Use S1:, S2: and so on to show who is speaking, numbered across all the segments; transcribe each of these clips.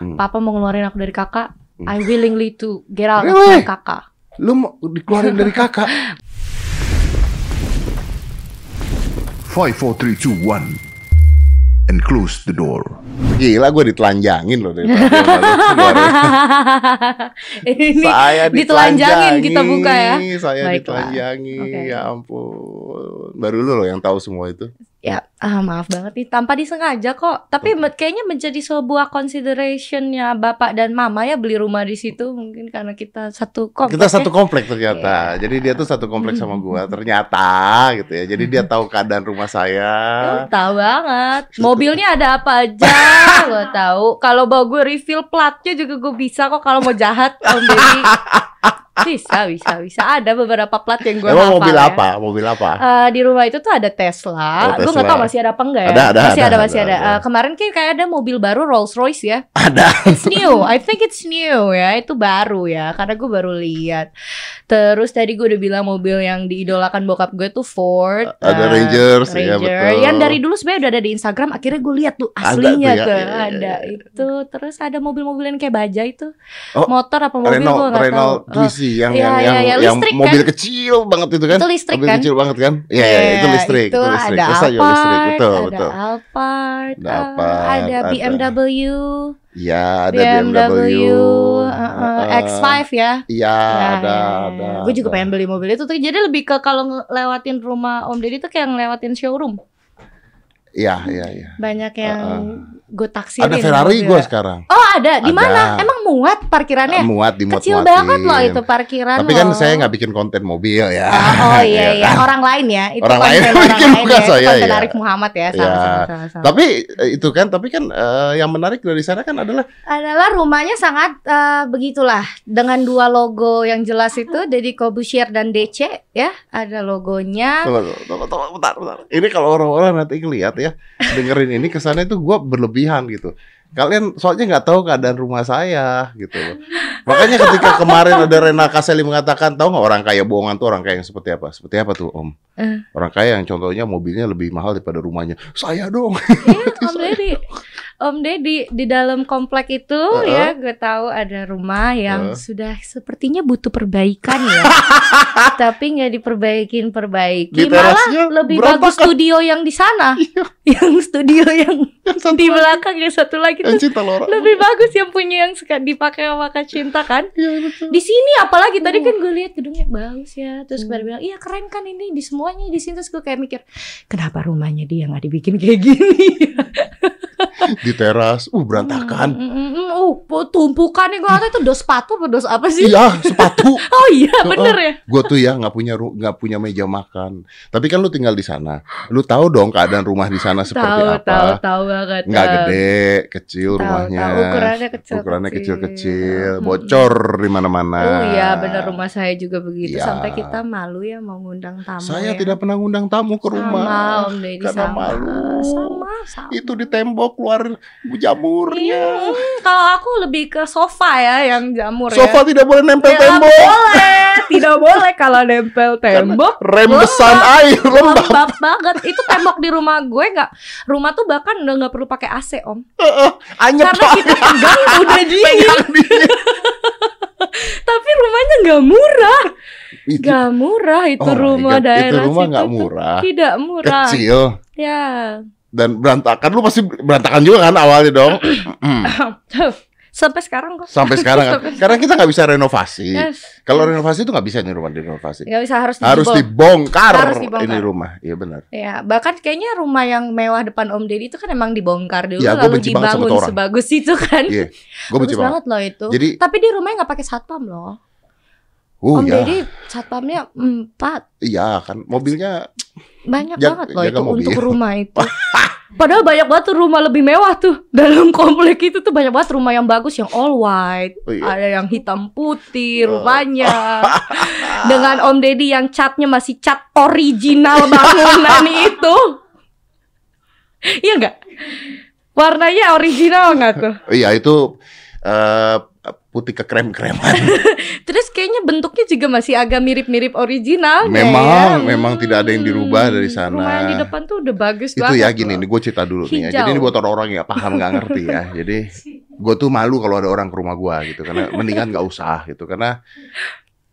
S1: Hmm.
S2: papa mau ngeluarin aku dari kakak,
S1: Hmm.
S2: I willingly to get out of
S1: Really?
S2: my kakak.
S1: Lu mau dikeluarin dari kakak?
S3: Five, four, three, two, one, and close the door.
S1: Gila gue ditelanjangin loh dari biasa.
S2: Ini
S1: Saya
S2: ditelanjangin kita buka ya.
S1: Saya
S2: Baiklah.
S1: ditelanjangi.
S2: Oke.
S1: Ya ampun. Baru lu loh yang tahu semua itu.
S2: Ya, ah, maaf banget nih, tanpa disengaja kok. Tapi kayaknya menjadi sebuah considerationnya bapak dan mama ya beli rumah di situ mungkin karena kita satu komplek.
S1: Kita
S2: ya.
S1: satu komplek ternyata. Jadi dia tuh satu komplek sama gua ternyata gitu ya. Jadi dia tahu keadaan rumah saya.
S2: Lu tahu banget. Mobilnya ada apa aja, gue tahu. Kalau mau gue refill platnya juga gue bisa kok kalau mau jahat Om Deddy. Bisa, bisa, bisa. Ada beberapa plat yang gue
S1: Emang
S2: hafal
S1: mobil
S2: ya.
S1: apa? Mobil apa?
S2: Eh, di rumah itu tuh ada
S1: Oh,
S2: Tesla. Gue nggak
S1: Tesla.
S2: tahu masih ada apa enggak ya?
S1: Ada, ada,
S2: masih
S1: ada,
S2: ada, masih
S1: ada,
S2: ada.
S1: ada.
S2: Eh, kemarin kayak kayak ada mobil baru Rolls Royce ya.
S1: Ada.
S2: It's new. I think it's new ya. Itu baru ya. Karena gue baru lihat. Terus tadi gue udah bilang mobil yang diidolakan bokap gue tuh Ford.
S1: Ada
S2: eh,
S1: Rangers, ya, betul.
S2: Yang dari dulu sebenarnya udah ada di Instagram. Akhirnya gue lihat tuh
S1: Ada
S2: aslinya
S1: tuh ya. Iya, iya,
S2: Ada
S1: iya.
S2: itu. Terus ada mobil-mobil yang kayak baja itu.
S1: Oh,
S2: Motor apa mobil gue
S1: Renault,
S2: nggak tahu.
S1: Renault
S2: Oh,
S1: Twizy yang
S2: iya,
S1: yang yang,
S2: iya,
S1: yang
S2: listrik
S1: mobil
S2: kan?
S1: kecil banget itu kan?
S2: Itu listrik
S1: mobil
S2: kan?
S1: kecil banget kan? Iya, iya, itu
S2: Iya,
S1: listrik, itu,
S2: itu
S1: listrik.
S2: Ada
S1: Terus
S2: Alphard,
S1: listrik, betul,
S2: ada
S1: betul.
S2: Alphard,
S1: Ada
S2: eh,
S1: Alphard,
S2: ada. BMW,
S1: Iya, ada
S2: BMW,
S1: BMW.
S2: uh,
S1: uh,
S2: X5 ya.
S1: Iya, ada, ada.
S2: Gue juga
S1: ada.
S2: pengen beli mobil itu tuh. Jadi lebih ke kalau ngelewatin rumah Om Deddy tuh kayak ngelewatin showroom.
S1: Iya, iya, iya.
S2: Banyak yang gue taksirin.
S1: Ada Ferrari gue sekarang.
S2: Oh ada, di mana? Emang muat parkirannya?
S1: Muat di muat
S2: Kecil banget loh itu parkiran
S1: Tapi kan
S2: loh.
S1: saya nggak bikin konten mobil ya.
S2: Oh, oh iya
S1: Ya
S2: iya,
S1: kan?
S2: orang lain ya. Itu
S1: Orang lain
S2: orang
S1: bikin,
S2: lain
S1: bukan
S2: ya.
S1: saya,
S2: konten
S1: ya.
S2: Arif Muhammad ya, salah,
S1: Ya.
S2: salah, salah, salah.
S1: Tapi eh, itu kan, tapi kan eh, yang menarik dari sana kan adalah
S2: adalah rumahnya sangat eh, begitulah dengan dua logo yang jelas itu Deddy Kobusier dan DC ya ada logonya
S1: Tunggu, tunggu, tunggu, bentar, bentar. Ini kalau orang-orang nanti ngeliat ya, dengerin ini kesannya itu gue berlebihan gitu. Kalian soalnya nggak tahu keadaan rumah saya gitu loh. Makanya ketika kemarin ada Rena Kaseli mengatakan, tahu nggak orang kaya bohongan tuh orang kaya yang seperti apa? Seperti apa tuh Om?
S2: Eh.
S1: Orang kaya yang contohnya mobilnya lebih mahal daripada rumahnya. Saya dong.
S2: Iya, Om Deddy Om Deddy di dalam komplek itu
S1: Heeh.
S2: ya gue tahu ada rumah yang
S1: Heeh.
S2: sudah sepertinya butuh perbaikan ya tapi nggak diperbaikin perbaiki
S1: Di
S2: malah lebih bagus studio yang di sana
S1: Iya.
S2: yang studio yang
S1: Satu
S2: di
S1: lagi.
S2: belakang yang satu lagi
S1: Yang
S2: tuh
S1: cinta Laura.
S2: lebih bagus yang punya yang suka dipakai sama Kak Cinta kan
S1: Iya betul.
S2: di sini apalagi tadi kan gue lihat gedungnya bagus ya terus gue bilang iya keren kan ini di semuanya di sini terus gue kayak mikir kenapa rumahnya dia nggak dibikin kayak gini
S1: Di teras, uh berantakan.
S2: Mm, mm, mm, uh tumpukannya gue nggak tahu itu dos sepatu apa dos apa sih
S1: Iya, sepatu.
S2: oh iya bener ya
S1: Gue tuh ya nggak punya nggak punya meja makan. Tapi kan lu tinggal di sana. Lu tahu dong keadaan rumah di sana seperti
S2: tahu
S1: apa.
S2: tahu tahu banget
S1: Nggak gede, kecil
S2: tahu,
S1: rumahnya.
S2: tahu, ukurannya kecil
S1: Ukurannya kecil-kecil,
S2: Mm,
S1: bocor di mana-mana.
S2: Oh iya bener rumah saya juga begitu
S1: Iya.
S2: sampai kita malu ya mau ngundang tamu
S1: Saya
S2: ya.
S1: tidak pernah ngundang tamu ke rumah.
S2: sama Om Deddy
S1: Karena
S2: sama
S1: malu.
S2: sama sama
S1: Itu di tembok keluar jamurnya.
S2: Hmm, kalau aku lebih ke sofa ya yang jamur
S1: Sofa
S2: ya.
S1: tidak boleh nempel
S2: Ya,
S1: tembok.
S2: boleh, tidak boleh kalau nempel tembok.
S1: Rembesan air lembab.
S2: Lembab banget. Itu tembok di rumah gue nggak. Rumah tuh bahkan udah nggak perlu pakai AC om.
S1: Anyep
S2: Karena kita pegang udah dingin.
S1: pegang dingin.
S2: Tapi rumahnya nggak murah. Nggak murah itu
S1: Oh
S2: rumah
S1: God,
S2: daerah
S1: itu rumah nggak murah.
S2: Tidak murah.
S1: Kecil
S2: Ya.
S1: dan berantakan. Lu pasti berantakan juga kan awalnya dong.
S2: Sampai sekarang kok.
S1: Sampai sekarang kan.
S2: Sampai
S1: Karena kita nggak bisa renovasi.
S2: Yes.
S1: Kalau renovasi itu nggak bisa nih rumah direnovasi.
S2: Nggak bisa harus
S1: Harus dibongkar,
S2: Harus dibongkar.
S1: ini rumah. Iya benar.
S2: Ya, bahkan kayaknya rumah yang mewah depan Om Deddy itu kan emang dibongkar dulu
S1: Ya,
S2: lalu dibangun sebagus itu kan.
S1: Iya. Gue benci banget.
S2: banget loh itu.
S1: Jadi-
S2: Tapi di rumahnya nggak pakai satpam loh.
S1: Uh
S2: Om
S1: ya.
S2: Deddy satpamnya empat.
S1: Iya kan. Mobilnya
S2: Banyak banget loh itu
S1: mobil.
S2: untuk rumah itu. Padahal banyak banget tuh rumah lebih mewah tuh dalam komplek itu tuh banyak banget rumah yang bagus yang all white,
S1: Oh, iya.
S2: ada yang hitam putih
S1: Oh.
S2: rumahnya. Dengan Om Deddy yang catnya masih cat original bangunan itu. Iya nggak? Warnanya original nggak tuh?
S1: Iya itu eh, putih ke krem-kreman.
S2: Terus kayaknya bentuknya juga masih agak mirip-mirip original.
S1: memang, memang tidak ada yang dirubah dari sana.
S2: Rumah yang di depan tuh udah bagus
S1: itu
S2: banget.
S1: ya gini
S2: loh.
S1: nih gue cerita dulu nih ya.
S2: Hijau.
S1: Jadi ini buat orang-orang yang paham nggak ngerti ya. Jadi gue tuh malu kalau ada orang ke rumah gue gitu karena mendingan nggak usah gitu karena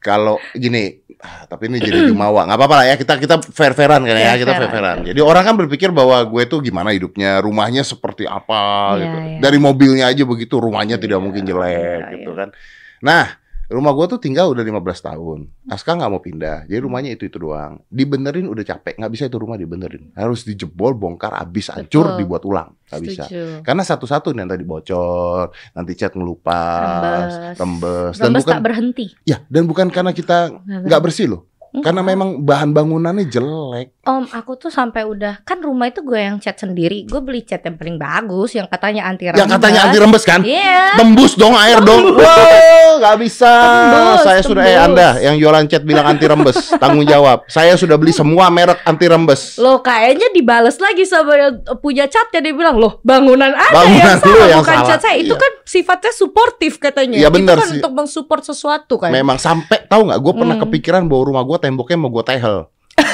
S1: kalau gini ah, tapi ini jadi jumawa nggak apa-apa lah ya kita kita fair fairan kan ya
S2: Ya,
S1: kita
S2: fair
S1: fair fairan jadi orang kan berpikir bahwa gue tuh gimana hidupnya rumahnya seperti apa
S2: Iya,
S1: gitu.
S2: iya.
S1: dari mobilnya aja begitu rumahnya tidak mungkin jelek
S2: iya.
S1: gitu kan. Nah rumah gue tuh tinggal udah 15 tahun. Aska nggak mau pindah. Jadi rumahnya itu itu doang. Dibenerin udah capek. Nggak bisa itu rumah dibenerin. Harus dijebol bongkar habis hancur
S2: Betul.
S1: dibuat ulang. Nggak bisa. Karena satu-satu nih yang tadi bocor, nanti cat ngelupas,
S2: Rembes.
S1: rembes, dan bukan
S2: tak berhenti.
S1: ya dan bukan karena kita nggak bersih loh, karena memang bahan bangunannya jelek.
S2: Om, aku tuh sampai udah kan rumah itu gue yang cat sendiri. Gue beli cat yang paling bagus, yang katanya anti rembes.
S1: Yang katanya anti rembes kan?
S2: Iya.
S1: Tembus dong air dong. Wow, nggak bisa.
S2: Tembus,
S1: Saya sudah eh
S2: tembus.
S1: Anda yang jualan cat bilang anti rembes, tanggung jawab. Saya sudah beli semua merek anti rembes.
S2: Loh kayaknya dibales lagi sama yang punya catnya dia bilang loh bangunan ada
S1: Bangunan
S2: yang salah
S1: yang
S2: bukan
S1: salah."
S2: cat saya itu
S1: Iya.
S2: kan sifatnya suportif katanya
S1: Iya, benar
S2: kan
S1: sih.
S2: untuk mensupport sesuatu kan
S1: Memang sampai tahu nggak? Gue pernah
S2: Hmm.
S1: kepikiran bahwa rumah gue temboknya mau gue tehel.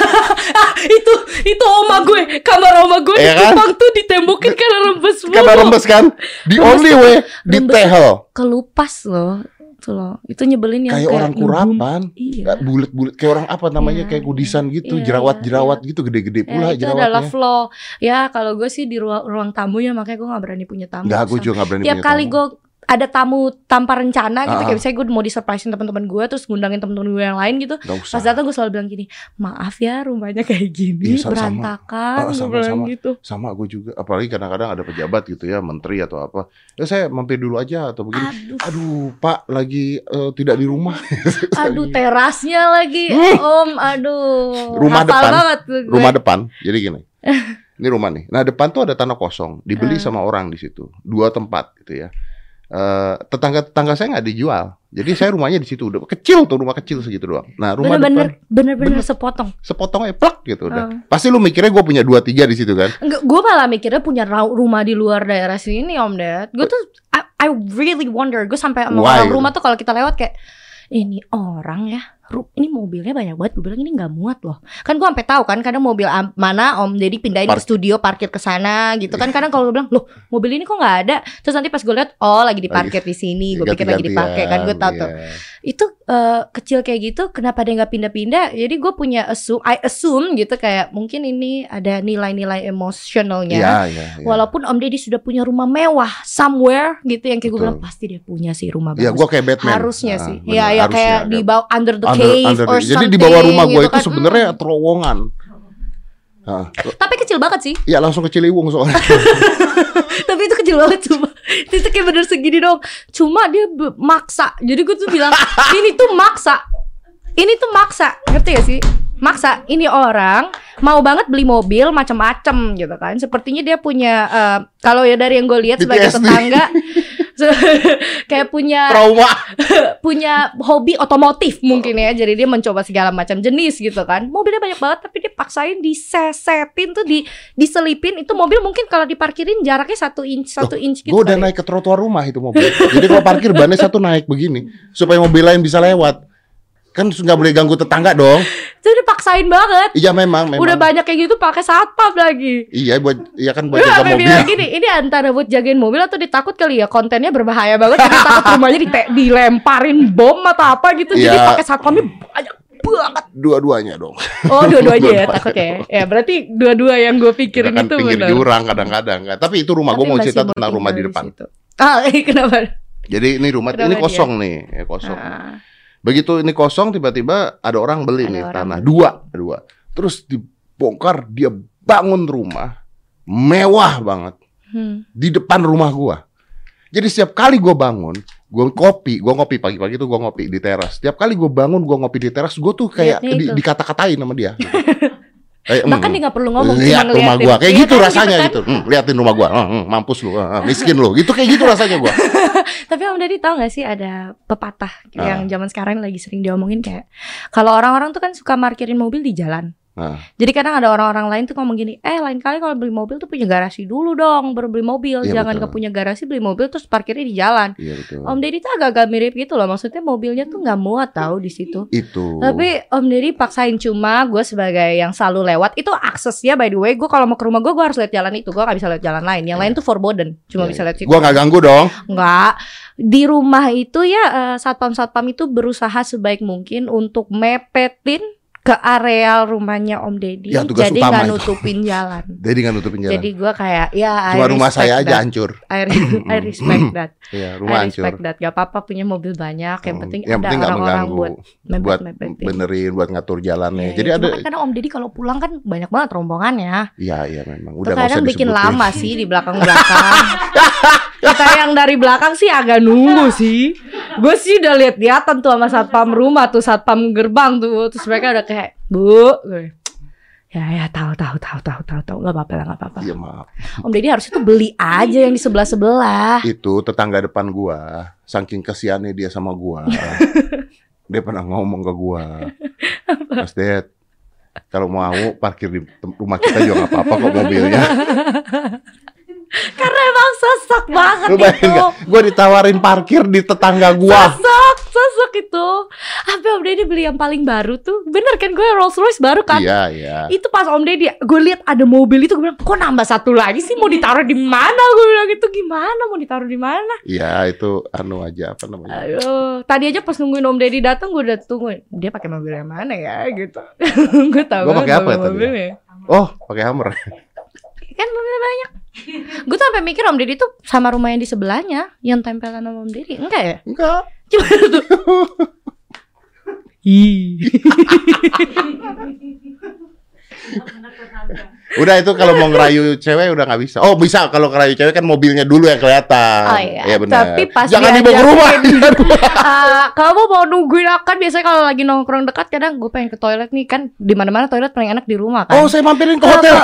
S2: itu itu oma gue. Kamar oma gue
S1: Iya
S2: di
S1: kan?
S2: Tuh ditembokin karena rembes
S1: Karena rembes kan? The
S2: Rembes
S1: only way di tehel.
S2: kelupas loh. Itu loh. Itu nyebelin yang
S1: Kayak orang
S2: ibu-
S1: kurapan.
S2: iya.
S1: Nggak bulat-bulat kayak orang apa namanya?
S2: Iya,
S1: kayak kudisan gitu,
S2: iya,
S1: jerawat-jerawat gitu gede-gede
S2: Ya,
S1: pula
S2: itu adalah flow ya kalau gue sih di ruang ruang tamu ya makanya gue nggak berani punya tamu.
S1: Enggak, gue juga nggak berani
S2: tiap
S1: punya
S2: kali
S1: tamu.
S2: gue ada tamu tanpa rencana gitu
S1: Ah,
S2: kayak
S1: ah.
S2: misalnya gue mau disurprisein teman-teman gue terus ngundangin teman-teman gue yang lain gitu pas datang gue selalu bilang gini maaf ya rumahnya kayak gini
S1: Iya, sama-
S2: berantakan
S1: Ah, sama-
S2: bilang
S1: sama.
S2: gitu
S1: Sama gue juga, apalagi kadang-kadang ada pejabat gitu ya, menteri atau apa. Ya saya mampir dulu aja atau begini.
S2: aduh
S1: Aduh, Pak lagi eh, tidak di rumah.
S2: aduh terasnya lagi
S1: Hmm.
S2: om aduh
S1: Rumah depan,
S2: banget
S1: rumah depan. Jadi gini. Ini rumah nih. Nah, depan tuh ada tanah kosong, dibeli
S2: Ah.
S1: sama orang di situ. Dua tempat gitu ya. Eh, tetangga-tetangga saya nggak dijual. Jadi saya rumahnya di situ udah kecil tuh rumah kecil segitu doang. Nah, rumah
S2: bener-bener
S1: Bener.
S2: sepotong
S1: sepotong aja plak gitu udah.
S2: Ah.
S1: Pasti lu mikirnya gue punya dua tiga di situ kan?
S2: Enggak, gue malah mikirnya punya rumah di luar daerah sini om Ded. Gue tuh I, I really wonder. Gue sampai sama
S1: Why?
S2: orang rumah tuh kalau kita lewat kayak ini orang ya, ini mobilnya banyak banget. Gue bilang ini nggak muat loh. Kan gue sampai tahu kan kadang mobil mana om Deddy pindahin
S1: Park-
S2: ke studio parkir ke sana gitu kan. Kadang kalau gue bilang loh mobil ini kok nggak ada. Terus nanti pas gue lihat oh lagi diparkir di sini. Gue pikir lagi dipakai kan. Gue tahu tuh
S1: Iya.
S2: itu eh, kecil kayak gitu kenapa dia nggak pindah-pindah jadi gue punya assume I assume gitu kayak mungkin ini ada nilai-nilai emosionalnya
S1: Iya, iya, iya.
S2: walaupun Om Deddy sudah punya rumah mewah somewhere gitu yang kayak gue bilang pasti dia punya sih rumah
S1: Iya,
S2: bagus
S1: gue kayak Batman.
S2: harusnya
S1: Ah,
S2: sih
S1: bener,
S2: ya ya
S1: harusnya
S2: kayak di bawah under the
S1: Under-
S2: cave
S1: under
S2: or
S1: the- Jadi
S2: something
S1: di bawah rumah gue
S2: gitu
S1: itu
S2: kan.
S1: sebenarnya
S2: Hmm.
S1: terowongan. Ah,
S2: tapi kecil banget sih.
S1: Iya langsung ke Ciliwung soalnya.
S2: tapi itu kecil banget cuma. Itu kayak bener segini dong cuma dia maksa. Jadi gue tuh bilang ini tuh maksa. Ini tuh maksa. Ngerti gak sih? Maksa. Ini orang mau banget beli mobil macam-macam gitu kan. Sepertinya dia punya eh, kalau ya dari yang gue lihat sebagai tetangga kayak punya
S1: Trauma.
S2: punya hobi otomotif mungkin ya jadi dia mencoba segala macam jenis gitu kan mobilnya banyak banget tapi dia paksain disesetin tuh di diselipin itu mobil mungkin kalau diparkirin jaraknya satu inch satu inch gitu
S1: Gue udah
S2: kali.
S1: naik ke trotoar rumah itu mobil. Jadi kalau parkir bannya satu naik begini supaya mobil lain bisa lewat. Kan nggak boleh ganggu tetangga dong.
S2: itu dipaksain banget
S1: Iya memang memang.
S2: udah banyak kayak gitu pakai satpam lagi
S1: Iya buat iya kan buat jaga mobil.
S2: bilang gini, ini antara buat jagain mobil atau ditakut kali ya kontennya berbahaya banget, jadi takut rumahnya dite- dilemparin bom atau apa gitu, jadi
S1: Iya.
S2: pakai satpamnya banyak banget.
S1: Dua-duanya dong.
S2: Oh dua-duanya ya
S1: Dua-duanya.
S2: takut ya, ya berarti dua-dua yang gue pikirin
S1: kan
S2: itu
S1: pinggir
S2: benar.
S1: jurang kadang-kadang. Tapi itu rumah gue mau cerita tentang rumah di depan.
S2: situ. Ah, kenapa?
S1: Jadi ini rumah
S2: Kenapa
S1: ini
S2: dia?
S1: kosong nih, ya kosong.
S2: Ah.
S1: Begitu ini kosong tiba-tiba ada orang beli
S2: Ada
S1: nih
S2: orang
S1: tanah dua, dua. Terus dibongkar, dia bangun rumah mewah banget
S2: Hmm.
S1: di depan rumah gua. Jadi setiap kali gua bangun, gua kopi, gua ngopi pagi-pagi tuh gua ngopi di teras. Setiap kali gua bangun, gua ngopi di teras, gua tuh kayak
S2: Lihatnya
S1: di, dikata-katain sama dia. gitu. Kayak,
S2: Bahkan
S1: "Hmm,
S2: dia nggak perlu ngomong, cuma
S1: lihat rumah
S2: ngeliatin.
S1: gua kayak
S2: Iya
S1: gitu
S2: kan,
S1: rasanya
S2: kan?
S1: gitu. Hmm, liatin rumah gua, Hmm, hmm, mampus lu, ah, miskin lu. Gitu kayak gitu rasanya gua.
S2: Tapi Om Deddy tahu gak sih ada pepatah
S1: Ah.
S2: yang zaman sekarang lagi sering diomongin kayak kalau orang-orang tuh kan suka parkirin mobil di jalan.
S1: Nah.
S2: Jadi kadang ada orang-orang lain tuh ngomong gini, eh lain kali kalau beli mobil tuh punya garasi dulu dong, baru beli mobil.
S1: Iya,
S2: Jangan
S1: betul.
S2: ke punya garasi beli mobil terus parkirnya di jalan.
S1: Iya betul.
S2: Om Deddy tuh agak-agak mirip gitu loh, maksudnya mobilnya tuh nggak muat tahu di situ.
S1: Itu.
S2: Tapi Om Deddy paksain cuma gue sebagai yang selalu lewat itu aksesnya by the way gue kalau mau ke rumah gue gue harus lihat jalan itu gue nggak bisa lihat jalan lain. Yang lain tuh forbidden, cuma
S1: Iya,
S2: bisa lihat situ.
S1: Gua nggak ganggu dong.
S2: Enggak. Di rumah itu ya eh, satpam-satpam itu berusaha sebaik mungkin untuk mepetin ke areal rumahnya Om Deddy.
S1: Ya,
S2: jadi nggak
S1: itu.
S2: nutupin jalan.
S1: Jadi nggak nutupin jalan.
S2: Jadi gua kayak ya I
S1: Cuma rumah saya aja
S2: that.
S1: hancur.
S2: I, I respect that.
S1: Iya,
S2: I
S1: rumah hancur.
S2: respect that. Gak apa-apa punya mobil banyak. Yang
S1: Hmm,
S2: penting
S1: yang
S2: ada orang-orang buat mepet
S1: buat
S2: mepetin.
S1: benerin, buat ngatur jalannya.
S2: Iya,
S1: Jadi
S2: iya.
S1: ada,
S2: kan kadang Om Deddy kalau pulang kan banyak banget rombongannya.
S1: iya iya memang. Udah
S2: Terkadang bikin lama sih di belakang-belakang. Kita yang dari belakang sih agak nunggu sih. Gue sih udah lihat liatan tuh sama satpam rumah tuh, satpam gerbang tuh. Terus mereka udah kayak, "Bu." gue, Ya ya tahu tahu tahu tahu tahu tahu nggak apa-apa lah nggak apa-apa.
S1: Iya maaf.
S2: Om Deddy harusnya tuh beli aja yang di sebelah sebelah.
S1: Itu tetangga depan gua, saking kesiannya dia sama gua. dia pernah ngomong ke gua. Mas Ded, kalau mau parkir di rumah kita juga nggak apa-apa kok mobilnya.
S2: Karena emang sesek banget
S1: Lu
S2: itu.
S1: Gua ditawarin parkir di tetangga gua.
S2: Sesek, sesek itu. Apa Om Deddy beli yang paling baru tuh? Bener kan gue Rolls Royce baru kan?
S1: Iya iya.
S2: itu pas Om Deddy gue lihat ada mobil itu gue bilang kok nambah satu lagi sih mau ditaruh di mana gue bilang itu gimana mau ditaruh di mana
S1: Iya itu anu aja apa namanya?
S2: aduh tadi aja pas nungguin Om Deddy datang gue udah tungguin dia pakai mobil yang mana ya gitu gue tahu
S1: Gua pakai apa ya tadi?
S2: mobilnya
S1: Oh, pakai Hammer.
S2: Kan mobilnya banyak. Gue tuh sampai mikir Om Deddy tuh sama rumah yang di sebelahnya yang tempelan sama Om Deddy. Enggak ya?
S1: Enggak.
S2: cuma tuh Ih.
S1: Udah itu kalau mau ngerayu cewek udah nggak bisa. Oh bisa kalau ngerayu cewek kan mobilnya dulu yang kelihatan.
S2: Oh iya,
S1: benar.
S2: tapi pas
S1: Jangan dibawa ke rumah.
S2: Ah, kamu mau nungguin kan biasanya kalau lagi nongkrong dekat kadang gue pengen ke toilet nih kan di mana-mana toilet paling enak di rumah kan.
S1: Oh saya mampirin ke hotel.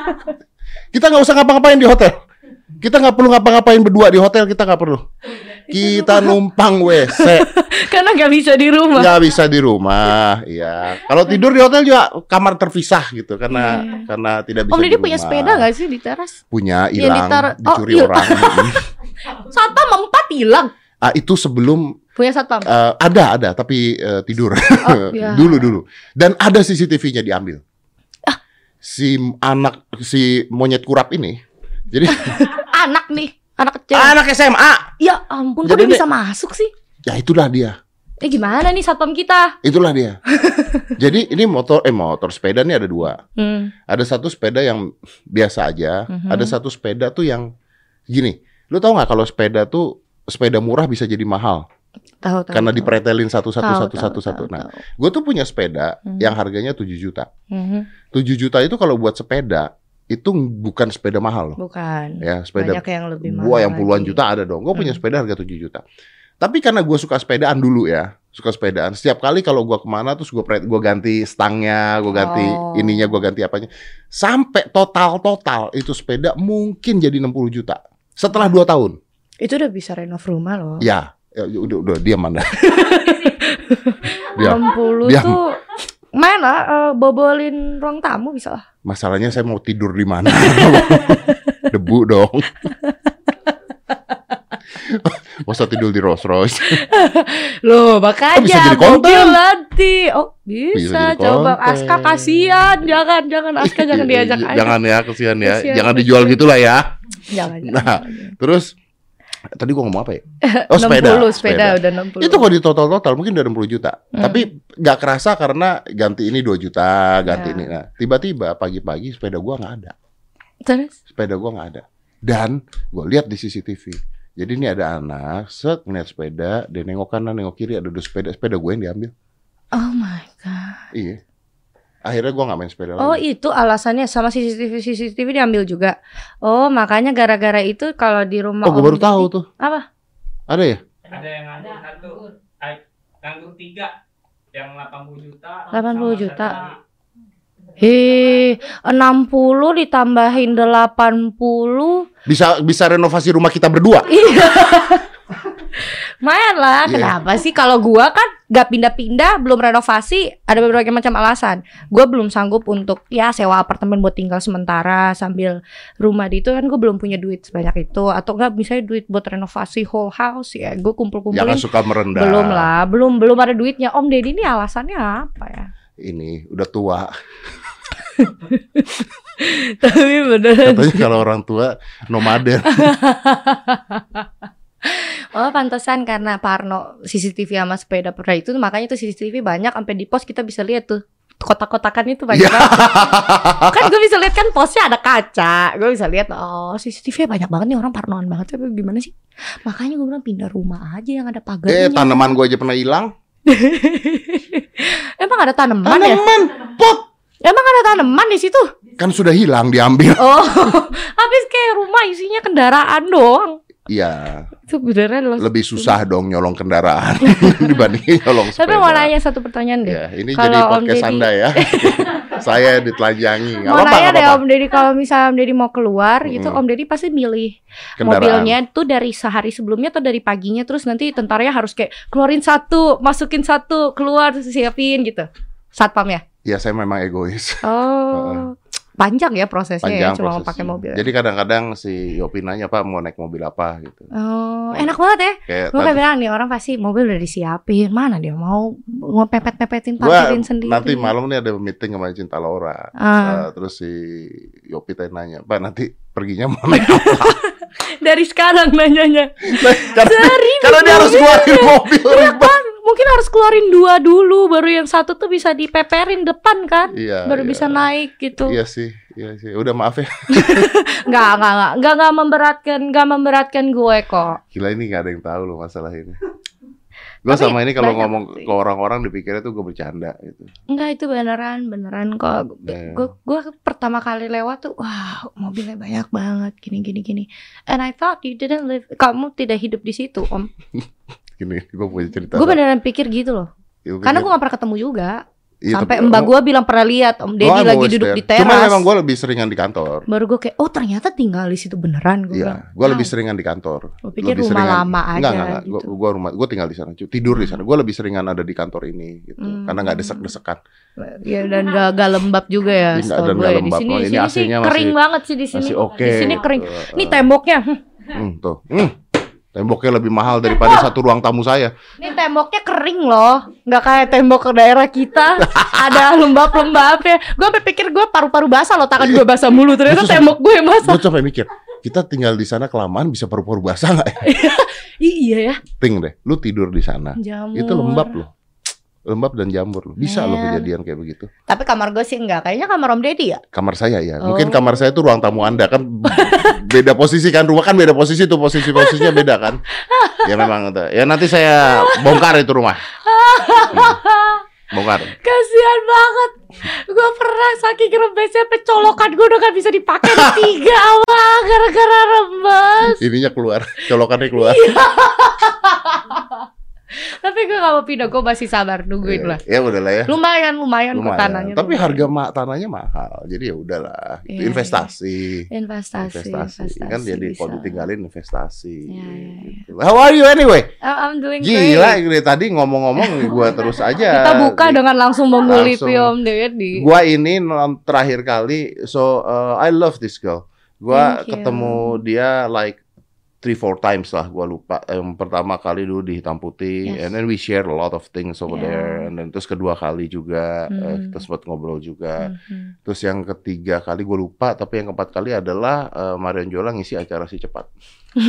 S1: kita nggak usah ngapa-ngapain di hotel. Kita nggak perlu ngapa-ngapain berdua di hotel kita nggak perlu. Kita numpang WC
S2: Karena gak bisa di rumah.
S1: nggak bisa di rumah. Iya. Kalau tidur di hotel juga kamar terpisah gitu karena
S2: Iya.
S1: karena tidak bisa.
S2: Om
S1: di
S2: Deddy punya sepeda gak sih di teras?
S1: Punya hilang,
S2: oh,
S1: dicuri
S2: iya.
S1: orang.
S2: Satpam empat hilang.
S1: ah, itu sebelum
S2: Punya satpam.
S1: Eh, ada ada tapi eh, tidur
S2: Oh, ya.
S1: dulu dulu dan ada CCTV-nya diambil si anak si monyet kurap ini jadi
S2: Anak nih, anak kecil.
S1: anak SMA
S2: Ya ampun, kok
S1: Jadi
S2: dia
S1: ini-
S2: bisa masuk sih?
S1: ya itulah dia
S2: Eh gimana nih satpam kita?
S1: itulah dia jadi ini motor eh motor sepeda nih ada dua
S2: Hmm.
S1: ada satu sepeda yang biasa aja
S2: Mhm.
S1: ada satu sepeda tuh yang gini lu tau nggak kalau sepeda tuh sepeda murah bisa jadi mahal
S2: Tahu tahu.
S1: karena
S2: tahu.
S1: dipretelin satu satu
S2: Tahu,
S1: satu
S2: tahu,
S1: satu satu
S2: tahu,
S1: nah
S2: tahu.
S1: gue tuh punya sepeda
S2: Hmm.
S1: yang harganya 7 juta
S2: Mhm.
S1: 7 juta itu kalau buat sepeda itu bukan sepeda mahal loh.
S2: Bukan.
S1: Ya, sepeda
S2: Banyak yang lebih mahal.
S1: gua yang puluhan
S2: lagi.
S1: juta ada dong. Gua punya
S2: Hmm.
S1: sepeda harga 7 juta. Tapi karena gua suka sepedaan dulu ya, suka sepedaan. Setiap kali kalau gua ke mana terus gua gua ganti stangnya, gua ganti
S2: Oh.
S1: ininya, gua ganti apanya. Sampai total total itu sepeda mungkin jadi 60 juta. Setelah 2 tahun.
S2: Itu udah bisa renov rumah loh.
S1: Ya, ya udah udah diam Anda. Diam.
S2: 60
S1: Diam.
S2: tuh mana eh, bobolin ruang tamu bisa lah.
S1: Masalahnya saya mau tidur di mana? Debu dong. Masa tidur di Rolls Royce?
S2: Loh,
S1: Oh, bisa
S2: makanya
S1: jadi konten.
S2: nanti. Oh,
S1: Bisa
S2: bisa.
S1: jadi
S2: Coba
S1: konten.
S2: Aska kasihan, jangan jangan Aska jangan diajak aja.
S1: Jangan ya, kesian ya. Jangan dijual gitulah ya.
S2: Jangan. jangan,
S1: Nah,
S2: jangan.
S1: Terus tadi gua ngomong apa ya? Oh, sepeda.
S2: 60 sepeda, udah 60.
S1: Itu kalau di total-total mungkin udah 60 juta.
S2: Hmm.
S1: Tapi nggak kerasa karena ganti ini 2 juta, ganti
S2: Ya.
S1: ini. Nah, tiba-tiba pagi-pagi sepeda gua nggak ada.
S2: Terus
S1: Sepeda gua nggak ada. Dan gua lihat di CCTV. Jadi ini ada anak, set ngeliat sepeda, dia nengok kanan, nengok kiri, ada dua sepeda, sepeda gue yang diambil.
S2: Oh my god.
S1: Iya. Akhirnya gua nggak main sepeda
S2: Oh,
S1: lagi.
S2: itu alasannya sama CCTV CCTV diambil juga. Oh, makanya gara-gara itu kalau di rumah
S1: Oh, gue baru tahu tuh.
S2: Apa?
S1: Ada ya?
S4: Ada yang nganggur satu, nganggur tiga, yang 80 juta.
S2: 80
S4: sama
S2: juta. Heh, 60 ditambahin 80.
S1: Bisa bisa renovasi rumah kita berdua.
S2: Iya. Lumayan lah,
S1: Iya.
S2: kenapa sih kalau gua kan gak pindah-pindah, belum renovasi, ada berbagai macam alasan. Gua belum sanggup untuk ya sewa apartemen buat tinggal sementara sambil rumah di itu kan gue belum punya duit sebanyak itu atau enggak misalnya duit buat renovasi whole house ya
S1: Jangan
S2: kumpul-kumpulin
S1: suka merendah.
S2: belum lah, belum belum ada duitnya. Om Deddy ini alasannya apa ya?
S1: Ini udah tua.
S2: Tapi beneran
S1: Katanya kalau orang tua nomaden.
S2: Oh pantesan karena Parno CCTV sama sepeda pernah itu makanya tuh CCTV banyak sampai di pos kita bisa lihat tuh kotak-kotakan itu banyak
S1: Iya.
S2: banget. kan gue bisa lihat kan posnya ada kaca gue bisa lihat oh CCTV banyak banget nih orang parnoan banget tapi gimana sih makanya gue bilang pindah rumah aja yang ada
S1: eh
S2: pagarnya
S1: tanaman gua aja pernah hilang.
S2: emang ada tanaman ya
S1: Tanaman pot
S2: emang ada tanaman di situ
S1: kan sudah hilang diambil.
S2: oh habis kayak rumah isinya kendaraan doang
S1: Iya,
S2: itu beneran loh
S1: lebih susah dong nyolong kendaraan dibandingin nyolong sepeda.
S2: tapi mau nanya satu pertanyaan deh
S1: Ya, ini
S2: Kalau
S1: jadi
S2: Om
S1: podcast
S2: Deddy-
S1: Anda ya. Saya ditelanjangi. Nggak
S2: mau
S1: apa-apa,
S2: nanya deh. Om Deddy kalau misalnya Om Deddy mau keluar gitu
S1: Mm.
S2: Om Deddy pasti milih
S1: Kendaraan.
S2: mobilnya tuh dari sehari sebelumnya atau dari paginya terus nanti tentaranya harus kayak keluarin satu masukin satu keluar siapin gitu satpam ya
S1: Ya saya memang egois.
S2: oh panjang ya prosesnya
S1: Panjang
S2: ya cuma mau
S1: prosesnya.
S2: pakai mobil
S1: Jadi kadang-kadang si Yopi nanya Pak mau naik mobil apa gitu.
S2: oh enak banget ya
S1: Kayak
S2: gue kayak bilang nih orang pasti mobil udah disiapin mana dia mau mau pepet pepetin
S1: gua
S2: parkirin sendiri
S1: nanti malam nih ada meeting sama Cinta Laura.
S2: Ah.
S1: Eh, terus si Yopi tanya nanya, Pak nanti perginya mau naik apa?
S2: dari sekarang nanyanya
S1: karena,
S2: Seribu
S1: karena dia harus keluarin mobil
S2: Iya
S1: ribet.
S2: kan, mungkin harus keluarin dua dulu, baru yang satu tuh bisa dipeperin depan kan,
S1: Iya.
S2: baru
S1: iya.
S2: bisa naik gitu.
S1: Iya sih, iya sih. Udah maaf ya.
S2: Nggak, nggak, nggak, nggak, nggak memberatkan, nggak memberatkan gue kok.
S1: Gila ini gak ada yang tahu loh masalah ini. Gue sama ini kalau ngomong
S2: sih.
S1: ke orang-orang dipikirnya tuh gue bercanda gitu.
S2: Enggak itu beneran, beneran kok.
S1: Iya.
S2: Gue, gue pertama kali lewat tuh, wow, mobilnya banyak banget, gini, gini, gini. And I thought you didn't live, kamu tidak hidup di situ, om.
S1: Gini, gue punya cerita.
S2: Gue beneran pikir gitu loh.
S1: Iya,
S2: Karena gue gak pernah ketemu juga.
S1: Iya,
S2: Sampai
S1: tapi-
S2: mbak gue bilang pernah lihat om Deddy lagi duduk di teras.
S1: Cuma memang gue lebih seringan di kantor.
S2: Baru gue kayak, oh ternyata tinggal di situ beneran. Gue
S1: Iya, gue lebih
S2: wow.
S1: seringan di kantor.
S2: Gue pikir
S1: Lebih
S2: rumah
S1: seringan-
S2: lama aja
S1: Enggak, enggak, enggak.
S2: gitu.
S1: Gue rumah, gue tinggal di sana, tidur di sana. Gue lebih seringan ada di kantor ini, gitu.
S2: Hmm.
S1: Karena nggak desek-desekan.
S2: Ya dan gak, gak lembab juga ya
S1: dan
S2: gue.
S1: nggak
S2: Di
S1: lembab.
S2: sini,
S1: Oh,
S2: di
S1: ini
S2: sini sih kering
S1: masih-
S2: banget sih di sini.
S1: Masih oke.
S2: Di sini kering.
S1: gitu.
S2: Ini temboknya, hm,
S1: Hmm, tuh. Hmm. Temboknya lebih mahal daripada satu ruang tamu saya.
S2: ini temboknya kering loh. Nggak kayak tembok ke daerah kita. Ada lembab-lembabnya. Gue sampai pikir gue paru-paru basah loh, tangan gue basah mulu. Ternyata tembok gue yang basah.
S1: Gue sampai mikir, kita tinggal di sana kelamaan bisa paru-paru basah nggak? ya?
S2: Ih, iya ya.
S1: Ting deh, lu tidur di sana.
S2: Jamur.
S1: Itu lembab loh. Lembab dan jamur loh. Bisa loh
S2: Men.
S1: kejadian kayak begitu.
S2: Tapi kamar gue sih enggak. Kayaknya kamar Om Deddy ya.
S1: Kamar saya ya.
S2: Oh.
S1: Mungkin kamar saya itu ruang tamu Anda kan beda posisi kan rumah kan beda posisi tuh posisi-posisinya beda kan. Ya memang itu. Ya nanti saya bongkar itu rumah. Hmm. Bongkar.
S2: Kasihan banget. Gue pernah saking rembesnya pecolokan gue udah gak bisa dipakai ada tiga wah gara-gara rembes.
S1: Ininya keluar, colokannya keluar.
S2: Iya. Tapi gue gak mau pindah, gue masih sabar nungguin lah.
S1: Ya udahlah ya.
S2: Lumayan, lumayan, kok
S1: Lumayan.
S2: tanahnya.
S1: Tapi
S2: lumayan.
S1: harga ma tanahnya mahal. Jadi ya udahlah. Itu
S2: Iya,
S1: investasi.
S2: investasi,
S1: investasi. kan jadi kalau ditinggalin investasi.
S2: Iya, iya,
S1: Gitu. How are you anyway?
S2: Oh, I'm doing
S1: Gila,
S2: great.
S1: tadi ngomong-ngomong gua terus aja.
S2: Kita buka
S1: Di-
S2: dengan langsung mengulipi
S1: Langsung.
S2: Om Deddy.
S1: Gua ini terakhir kali, so uh, I love this girl.
S2: You.
S1: ketemu dia like three four times lah, gua lupa. Yang pertama kali dulu di Hitam Putih,
S2: Yes.
S1: and then we share a lot of things over
S2: Yeah.
S1: there. And then terus kedua kali juga eh,
S2: Hmm.
S1: kita sempat ngobrol juga.
S2: Mhm.
S1: Terus yang ketiga kali gue lupa, tapi yang keempat kali adalah eh, Marion Jola ngisi acara si cepat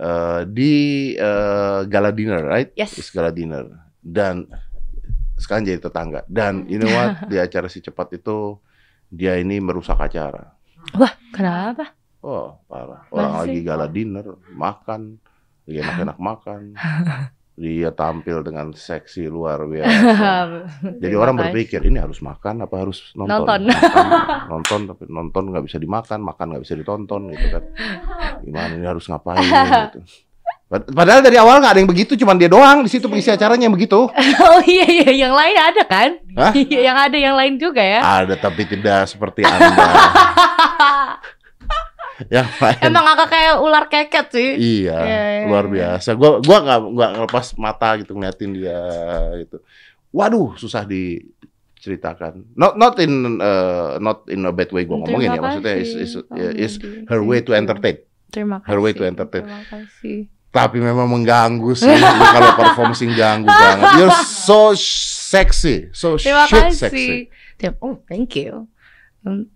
S1: Eh, di eh, Gala Dinner, right?
S2: Yes.
S1: It's Gala Dinner. Dan sekarang jadi tetangga. Dan you know what? di acara si cepat itu dia ini merusak acara.
S2: Wah, kenapa?
S1: Oh, parah. Orang
S2: Masa
S1: lagi gala dinner, makan, lagi enak-enak makan. Dia tampil dengan seksi luar biasa. Jadi orang berpikir ini harus makan apa harus nonton?
S2: Nonton.
S1: Makan, nonton tapi nonton nggak bisa dimakan, makan nggak bisa ditonton gitu kan. Gimana ini harus ngapain gitu. Pad- Padahal dari awal nggak ada yang begitu, cuman dia doang di situ pengisi acaranya yang begitu.
S2: Oh iya iya, yang lain ada kan?
S1: Hah?
S2: Iya, yang ada yang lain juga ya.
S1: Ada tapi tidak seperti anda. yang lain.
S2: Emang agak kayak ular keket sih.
S1: Iya,
S2: Iya, iya,
S1: luar
S2: iya.
S1: biasa. Gua gua nggak nggak ngelepas mata gitu ngeliatin dia gitu. Waduh, susah diceritakan. Not not in uh, not in a bad way gua ngomongin ya. Maksudnya is is,
S2: Bang
S1: is
S2: Budi.
S1: her way to entertain.
S2: Terima kasih.
S1: her way to entertain.
S2: Terima kasih.
S1: Tapi memang mengganggu sih kalau perform sih ganggu banget. You're so sexy, so
S2: Terima
S1: shit
S2: kasih.
S1: sexy.
S2: Terima- Oh, thank you. Um,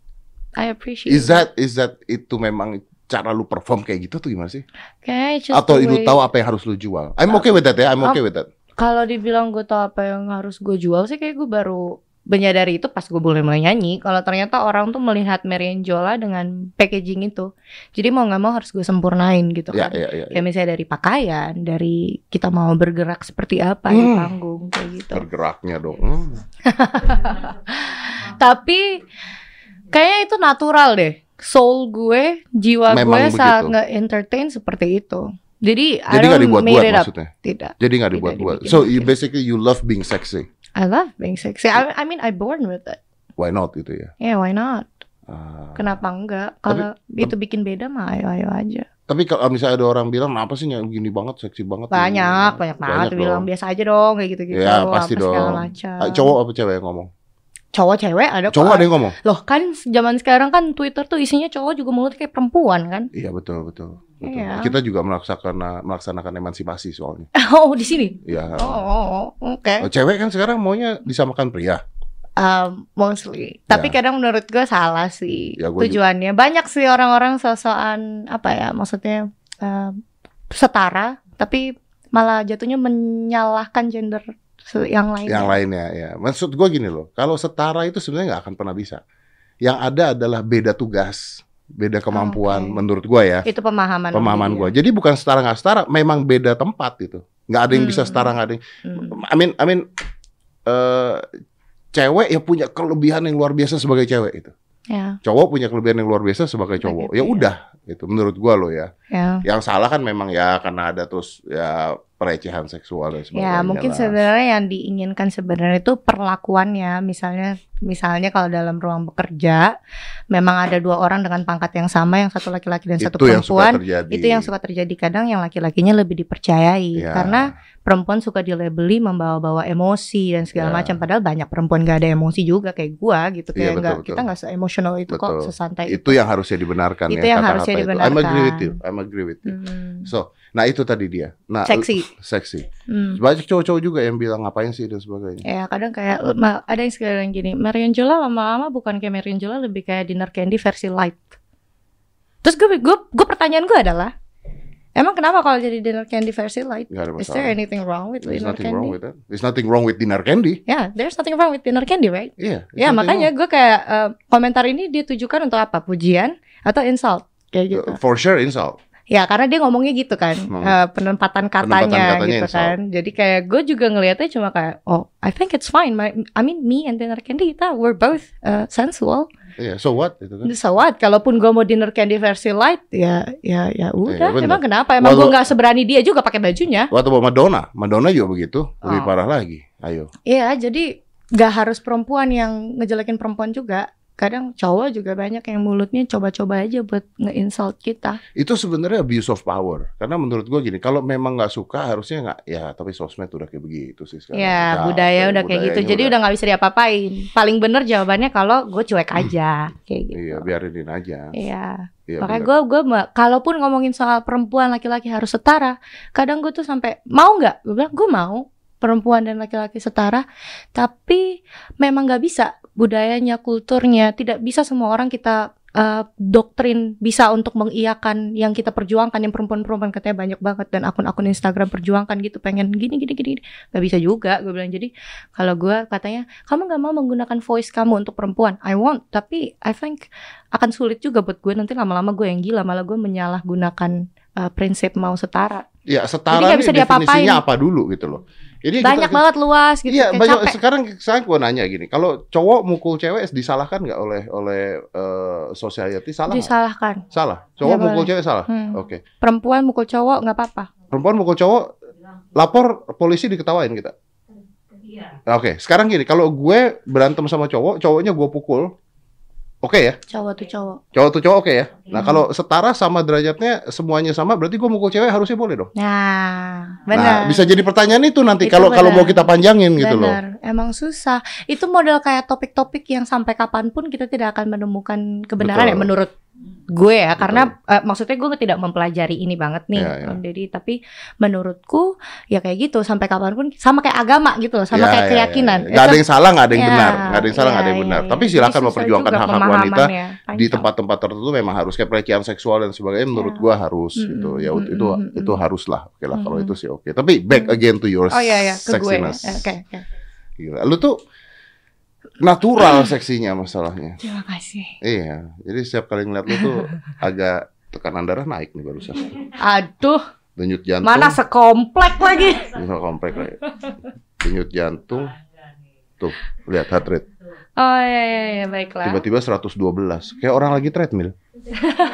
S2: I appreciate.
S1: Is that is that itu memang cara lu perform kayak gitu tuh gimana sih?
S2: Okay, just
S1: Atau lu tahu apa yang harus lu jual? I'm okay with that ya. I'm okay with that.
S2: Kalau dibilang gue tahu apa yang harus gue jual sih kayak gue baru menyadari itu pas gue mulai mulai nyanyi. Kalau ternyata orang tuh melihat Marian Jola dengan packaging itu, jadi mau nggak mau harus gue sempurnain gitu
S1: Ya,
S2: kan.
S1: ya, ya. ya.
S2: Kayak misalnya dari pakaian, dari kita mau bergerak seperti apa di
S1: Hmm.
S2: panggung kayak gitu.
S1: Bergeraknya dong. Hmm.
S2: Tapi kayaknya itu natural deh. Soul gue, jiwa
S1: Memang
S2: gue
S1: begitu.
S2: saat nge-entertain seperti itu. Jadi,
S1: Jadi
S2: don't
S1: dibuat-buat maksudnya.
S2: Tidak.
S1: Jadi
S2: Tidak
S1: dibuat-buat. So you basically you love being sexy.
S2: I love being sexy. I, I mean, I born with it.
S1: Why not gitu ya?
S2: Yeah, why not?
S1: Ah.
S2: Kenapa enggak? Kalau itu bikin beda mah ayo ayo aja.
S1: Tapi kalau misalnya ada orang bilang, kenapa sih nyanyi gini banget, seksi banget?
S2: Banyak, banyak banget
S1: Banyak
S2: bilang biasa aja dong kayak gitu-gitu.
S1: Ya, pasti
S2: apa
S1: dong.
S2: macam.
S1: Ah, Cowok apa cewek yang ngomong?
S2: Cowok cewek ada kok.
S1: Cowok ada yang ngomong?
S2: Loh kan zaman sekarang kan Twitter tuh isinya cowok juga mulut kayak perempuan kan?
S1: Iya betul betul. betul.
S2: Iya.
S1: Kita juga melaksanakan melaksanakan emansipasi soalnya.
S2: Oh, di sini.
S1: Iya.
S2: Oh, oh, oh, oke.
S1: Oh, cewek kan sekarang maunya disamakan pria.
S2: Um, mostly. Tapi
S1: Ya.
S2: kadang menurut gue salah sih
S1: Ya, gua
S2: tujuannya. Banyak sih orang-orang sosokan apa ya, maksudnya um, setara, tapi malah jatuhnya menyalahkan gender yang lain.
S1: Yang lainnya ya. Maksud gue gini loh, kalau setara itu sebenarnya nggak akan pernah bisa. Yang ada adalah beda tugas, beda kemampuan
S2: Oke.
S1: menurut gue ya.
S2: Itu pemahaman.
S1: Pemahaman
S2: dia.
S1: gue. Jadi bukan setara nggak setara, memang beda tempat itu. Nggak ada yang bisa
S2: Hmm.
S1: setara, nggak ada yang.
S2: Hmm.
S1: I mean, I mean, eh, cewek yang punya kelebihan yang luar biasa sebagai cewek itu.
S2: Ya,
S1: Cowok punya kelebihan yang luar biasa sebagai cowok.
S2: Begitu,
S1: Ya
S2: ya.
S1: udah, itu menurut gua loh ya.
S2: ya.
S1: Yang salah kan memang ya karena ada terus ya pelecehan seksual dan sebagainya.
S2: Ya, mungkin
S1: lah.
S2: sebenarnya yang diinginkan sebenarnya itu perlakuannya. Misalnya misalnya kalau dalam ruang bekerja memang ada dua orang dengan pangkat yang sama, yang satu laki-laki dan satu
S1: itu yang suka
S2: perempuan.
S1: terjadi.
S2: Itu yang suka terjadi kadang yang laki-lakinya lebih dipercayai
S1: Ya.
S2: karena perempuan suka dilabeli membawa-bawa emosi dan segala
S1: Ya.
S2: macam padahal banyak perempuan gak ada emosi juga kayak gua gitu
S1: Iya,
S2: kayak
S1: betul,
S2: nggak
S1: betul.
S2: kita nggak se-emosional itu kok
S1: Betul.
S2: sesantai
S1: itu yang harusnya dibenarkan
S2: Itu
S1: ya
S2: yang harusnya
S1: itu. I'm
S2: dibenarkan.
S1: agree with you. I'm agree with you.
S2: Hmm.
S1: So, nah itu tadi dia. Nah,
S2: seksi
S1: seksi.
S2: Hmm.
S1: Banyak cowok-cowok juga yang bilang ngapain sih dan sebagainya.
S2: Ya kadang kayak ada yang sekarang gini Marion Jola lama-lama bukan kayak Marion Jola lebih kayak dinner candy versi light. Terus gue gue gue pertanyaan gue adalah emang kenapa kalau jadi dinner candy versi light?
S1: Ada
S2: Is there anything wrong with
S1: There's
S2: dinner
S1: nothing
S2: candy?
S1: wrong with that. There's nothing wrong with dinner candy.
S2: Ya, there's nothing wrong with dinner candy, right?
S1: Iya.
S2: Ya
S1: nothing
S2: makanya gue kayak eh, komentar ini ditujukan untuk apa? Pujian atau insult kayak gitu?
S1: wrong. For sure insult.
S2: Ya karena dia ngomongnya gitu kan,
S1: Hmm.
S2: eh, penempatan katanya,
S1: Penempatan katanya
S2: gitu kan. Jadi kayak gue juga ngelihatnya cuma kayak, oh, I think it's fine. My, I mean, me and dinner candy kita we're both uh, sensual.
S1: Iya, so what? Itu kan.
S2: So what? Kalaupun gue mau dinner candy versi light, ya, ya, ya udah.
S1: bener.
S2: Emang kenapa? Emang gue nggak seberani dia juga pakai bajunya.
S1: Waktu buat Madonna, Madonna juga begitu, lebih
S2: Oh.
S1: parah lagi. Ayo.
S2: Iya, jadi nggak harus perempuan yang ngejelekin perempuan juga. Kadang cowok juga banyak yang mulutnya coba-coba aja buat nge-insult kita.
S1: Itu sebenarnya abuse of power. Karena menurut gua gini, kalau memang nggak suka harusnya nggak. Ya, tapi sosmed udah kayak begitu sih sekarang.
S2: Ya,
S1: Capek,
S2: budaya udah kayak gitu. Jadi udah nggak bisa diapa-apain. Paling bener jawabannya kalau gue cuek aja, kayak gitu.
S1: Iya, biarin aja.
S2: Iya.
S1: Iya,
S2: Makanya gue gue kalaupun ngomongin soal perempuan laki-laki harus setara, kadang gue tuh sampai mau nggak? Gue bilang gue mau perempuan dan laki-laki setara, tapi memang nggak bisa budayanya, kulturnya tidak bisa semua orang kita eh, doktrin bisa untuk mengiyakan yang kita perjuangkan. Yang perempuan-perempuan katanya banyak banget dan akun-akun Instagram perjuangkan gitu pengen gini gini gini nggak bisa juga gue bilang. Jadi kalau gue katanya kamu nggak mau menggunakan voice kamu untuk perempuan? I want tapi I think akan sulit juga buat gue nanti lama-lama gue yang gila malah gue menyalahgunakan eh, prinsip mau setara.
S1: Ya, setara
S2: Jadi
S1: nih
S2: bisa diapa-apain.
S1: definisinya apa dulu gitu loh. Ini
S2: banyak
S1: kita,
S2: banget luas gitu
S1: Iya,
S2: kayak
S1: banyak.
S2: capek
S1: Sekarang sekarang gua nanya gini, kalau cowok mukul cewek disalahkan nggak oleh oleh eh, society? Salah
S2: disalahkan
S1: Salah. Cowok
S2: Nggak
S1: mukul
S2: boleh.
S1: cewek salah.
S2: Hmm.
S1: Oke.
S2: perempuan mukul cowok nggak apa-apa
S1: Perempuan mukul cowok lapor polisi diketawain kita.
S4: Iya.
S1: Oke, sekarang gini, kalau gue berantem sama cowok, cowoknya gue pukul, oke ya.
S2: Cowok tuh cowok.
S1: Cowok tuh cowok oke ya. Nah
S2: Hmm.
S1: kalau setara sama derajatnya semuanya sama, berarti gue mukul cewek harusnya boleh dong.
S2: Nah,
S1: Nah
S2: benar.
S1: bisa jadi pertanyaan itu nanti kalau kalau mau kita panjangin gitu loh.
S2: Benar, emang susah. Itu model kayak topik-topik yang sampai kapan pun kita tidak akan menemukan kebenaran
S1: Betul.
S2: ya menurut gue ya. Karena eh, maksudnya gue tidak mempelajari ini banget nih,
S1: Ya, ya.
S2: Om Deddy. Tapi menurutku ya kayak gitu sampai kapan pun sama kayak agama gitu loh, sama
S1: Ya,
S2: kayak
S1: ya,
S2: keyakinan.
S1: ya, ya. Nggak ada yang salah, nggak ada yang
S2: Ya,
S1: benar, nggak ada yang salah, nggak ada yang
S2: ya,
S1: benar.
S2: ya,
S1: Tapi
S2: ya.
S1: silakan
S2: Jadi
S1: memperjuangkan
S2: juga
S1: hak-hak wanita
S2: pemahamannya,
S1: di tempat-tempat tertentu memang harus kayak pelecehan seksual dan sebagainya menurut
S2: Ya.
S1: gua harus
S2: Mm-mm,
S1: gitu ya
S2: mm-mm,
S1: itu
S2: mm-mm.
S1: itu harus lah oke lah kalau
S2: Mm-mm.
S1: itu sih oke tapi back again to your
S2: Oh iya ya, ke gue.
S1: sexiness
S2: Eh, Oke, oke.
S1: Gila. lu tuh natural seksinya masalahnya
S2: Terima kasih.
S1: iya jadi setiap kali ngeliat lu tuh agak tekanan darah naik nih barusan
S2: Aduh,
S1: denyut jantung
S2: mana sekomplek lagi.
S1: Bisa komplek lah ya. denyut jantung tuh lihat heart rate
S2: Oh iya iya, iya baiklah.
S1: tiba-tiba 112 kayak orang lagi treadmill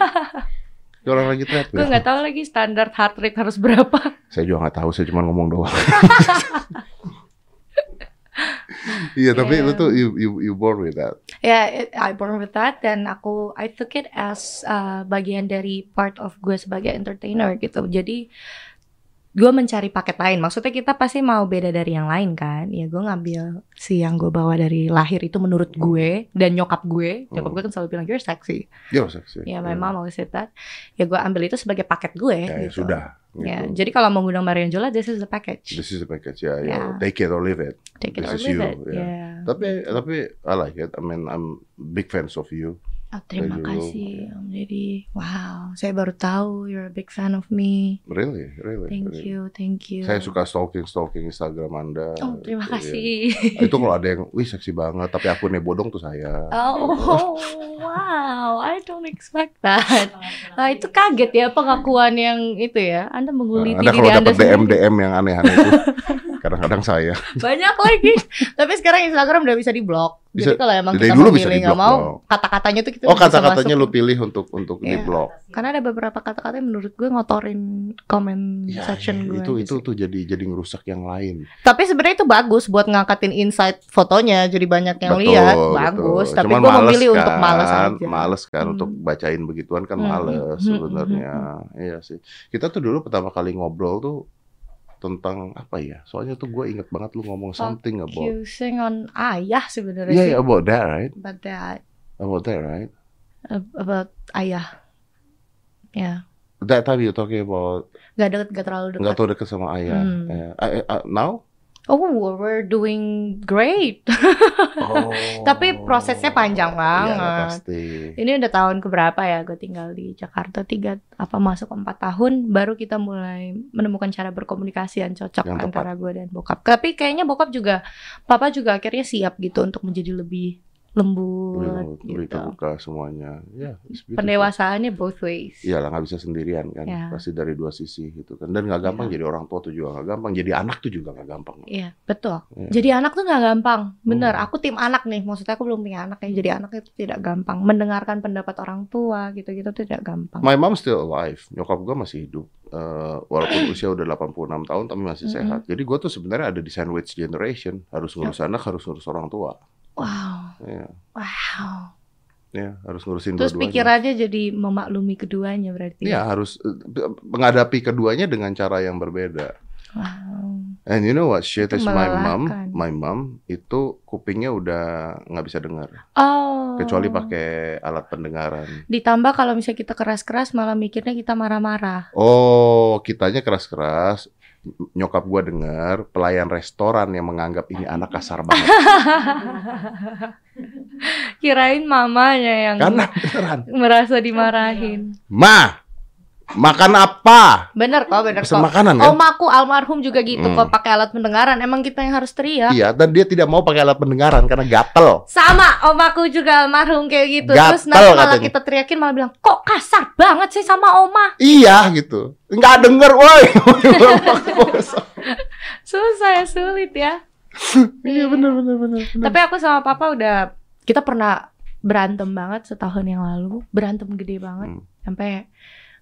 S1: kayak orang lagi
S2: Gue
S1: treadmill
S2: nggak tahu lagi standar heart rate harus berapa.
S1: Saya juga nggak tahu, saya cuma ngomong doang. Iya, tapi
S2: Yeah.
S1: lu tuh you you you born with that.
S2: Ya, it- I born with that dan aku I took it as uh, bagian dari part of gue sebagai entertainer gitu. Jadi gue mencari paket lain. Maksudnya kita pasti mau beda dari yang lain kan? Ya gue ngambil si yang gue bawa dari lahir itu menurut gue dan nyokap gue. Nyokap
S1: Hmm.
S2: gue kan selalu bilang you're sexy.
S1: You're sexy.
S2: Ya, my mom always said that. Ya gue ambil itu sebagai paket gue.
S1: Ya, ya
S2: gitu.
S1: sudah.
S2: Ya,
S1: gitu.
S2: jadi kalau mau ngundang Marion Jola, this is the package.
S1: This is the package ya, ya.
S2: Yeah.
S1: Take it or leave it.
S2: Take it
S1: this
S2: or leave
S1: you,
S2: it.
S1: ya.
S2: Yeah.
S1: Tapi tapi I like it. I mean I'm big fans of you.
S2: Oh, terima kasih Om Deddy. Wow, saya baru tahu you're a big fan of me.
S1: Really, really.
S2: Thank
S1: really.
S2: you, thank you.
S1: Saya suka stalking stalking Instagram Anda.
S2: Oh, terima
S1: Iya.
S2: kasih.
S1: Itu kalau ada yang, wih seksi banget, tapi akunnya bodong tuh saya.
S2: Oh, wow, I don't expect that. Nah, itu kaget ya pengakuan yang itu ya. Anda menguliti
S1: Anda
S2: diri
S1: kalau
S2: Anda
S1: DM. DM yang aneh-aneh itu, kadang-kadang saya.
S2: Banyak lagi. Tapi sekarang Instagram udah bisa diblok.
S1: Bisa-
S2: Jadi kalau emang kita
S1: dulu bisa
S2: pilih nggak mau, kata-katanya tuh kita
S1: Oh kata-katanya lu pilih untuk untuk di
S2: Iya.
S1: blog.
S2: Karena ada beberapa kata-kata yang menurut gue ngotorin comment
S1: Ya,
S2: section
S1: ya,
S2: gue.
S1: itu itu
S2: gitu.
S1: tuh jadi jadi ngerusak yang lain.
S2: Tapi sebenarnya itu bagus buat ngangkatin insight fotonya jadi banyak yang
S1: Betul,
S2: lihat.
S1: betul.
S2: Bagus, tapi
S1: Cuman
S2: gue
S1: males
S2: memilih untuk
S1: kan,
S2: males aja.
S1: Males kan
S2: Hmm.
S1: untuk bacain begituan kan
S2: Hmm,
S1: males
S2: hmm,
S1: sebenarnya. Iya sih. Kita tuh dulu pertama kali ngobrol tuh tentang apa ya? Soalnya tuh gue inget banget lu ngomong something about
S2: Focusing on ayah sebenarnya
S1: Yeah,
S2: sih.
S1: yeah, about that, right?
S2: About that,
S1: About that, right?
S2: ab- about ayah. Ya,
S1: That time you talking about
S2: nggak deket, nggak terlalu dekat.
S1: nggak tahu deket sama ayah.
S2: Hmm.
S1: Yeah. I- I- now?
S2: Oh, we're doing great.
S1: Oh.
S2: Tapi prosesnya panjang banget.
S1: Iya, pasti.
S2: Ini udah tahun keberapa ya gue tinggal di Jakarta tiga apa masuk empat tahun baru kita mulai menemukan cara berkomunikasi yang cocok
S1: Yang
S2: antara gue dan bokap. Tapi kayaknya bokap juga papa juga akhirnya siap gitu untuk menjadi lebih lembut
S1: lebih
S2: gitu.
S1: terbuka semuanya. Ya, beautiful.
S2: Pendewasaannya both ways.
S1: Iyalah nggak bisa sendirian kan,
S2: Ya.
S1: pasti dari dua sisi gitu kan. Dan nggak gampang
S2: Ya.
S1: jadi orang tua tuh juga nggak gampang, jadi anak tuh juga nggak gampang.
S2: Iya, betul.
S1: Iya.
S2: Jadi anak tuh nggak gampang. Bener,
S1: Hmm.
S2: aku tim anak nih. Maksudnya aku belum punya anak ya. Jadi anak itu tidak gampang. Mendengarkan pendapat orang tua gitu-gitu tidak gampang.
S1: My mom still alive, nyokap gua masih hidup. Eh, walaupun usia udah 86 tahun tapi masih
S2: Mm-mm.
S1: sehat. Jadi gua tuh sebenarnya ada di sandwich generation, harus ngurus anak, harus ngurus orang tua.
S2: Wow,
S1: Ya,
S2: wow.
S1: ya harus ngurusin
S2: Terus
S1: dua-duanya.
S2: pikirannya jadi memaklumi keduanya berarti.
S1: Iya, harus eh, menghadapi keduanya dengan cara yang berbeda.
S2: Wow.
S1: And you know what shit is my mom? My mom itu kupingnya udah nggak bisa dengar,
S2: Oh.
S1: kecuali pakai alat pendengaran.
S2: Ditambah kalau misalnya kita keras-keras malah mikirnya kita marah-marah.
S1: Oh, kitanya keras-keras. Nyokap gua dengar pelayan restoran yang menganggap ini anak kasar banget.
S2: Kirain mamanya yang
S1: Karena beneran.
S2: merasa dimarahin.
S1: Ma, makan apa?
S2: Bener kok, bener
S1: Pesan
S2: kok.
S1: makanan kan?
S2: Omaku almarhum juga gitu
S1: Hmm.
S2: kok pakai alat pendengaran. Emang kita yang harus teriak.
S1: Iya, dan dia tidak mau pakai alat pendengaran karena gatel.
S2: Sama, omaku juga almarhum kayak gitu.
S1: Gatel
S2: Terus nanti malah
S1: katanya.
S2: kita teriakin malah bilang, "Kok kasar banget sih sama oma?"
S1: Iya gitu. Nggak denger, woi.
S2: Susah ya, sulit ya.
S1: Iya bener bener bener. bener.
S2: Tapi aku sama papa udah kita pernah berantem banget setahun yang lalu, berantem gede banget
S1: Hmm.
S2: sampai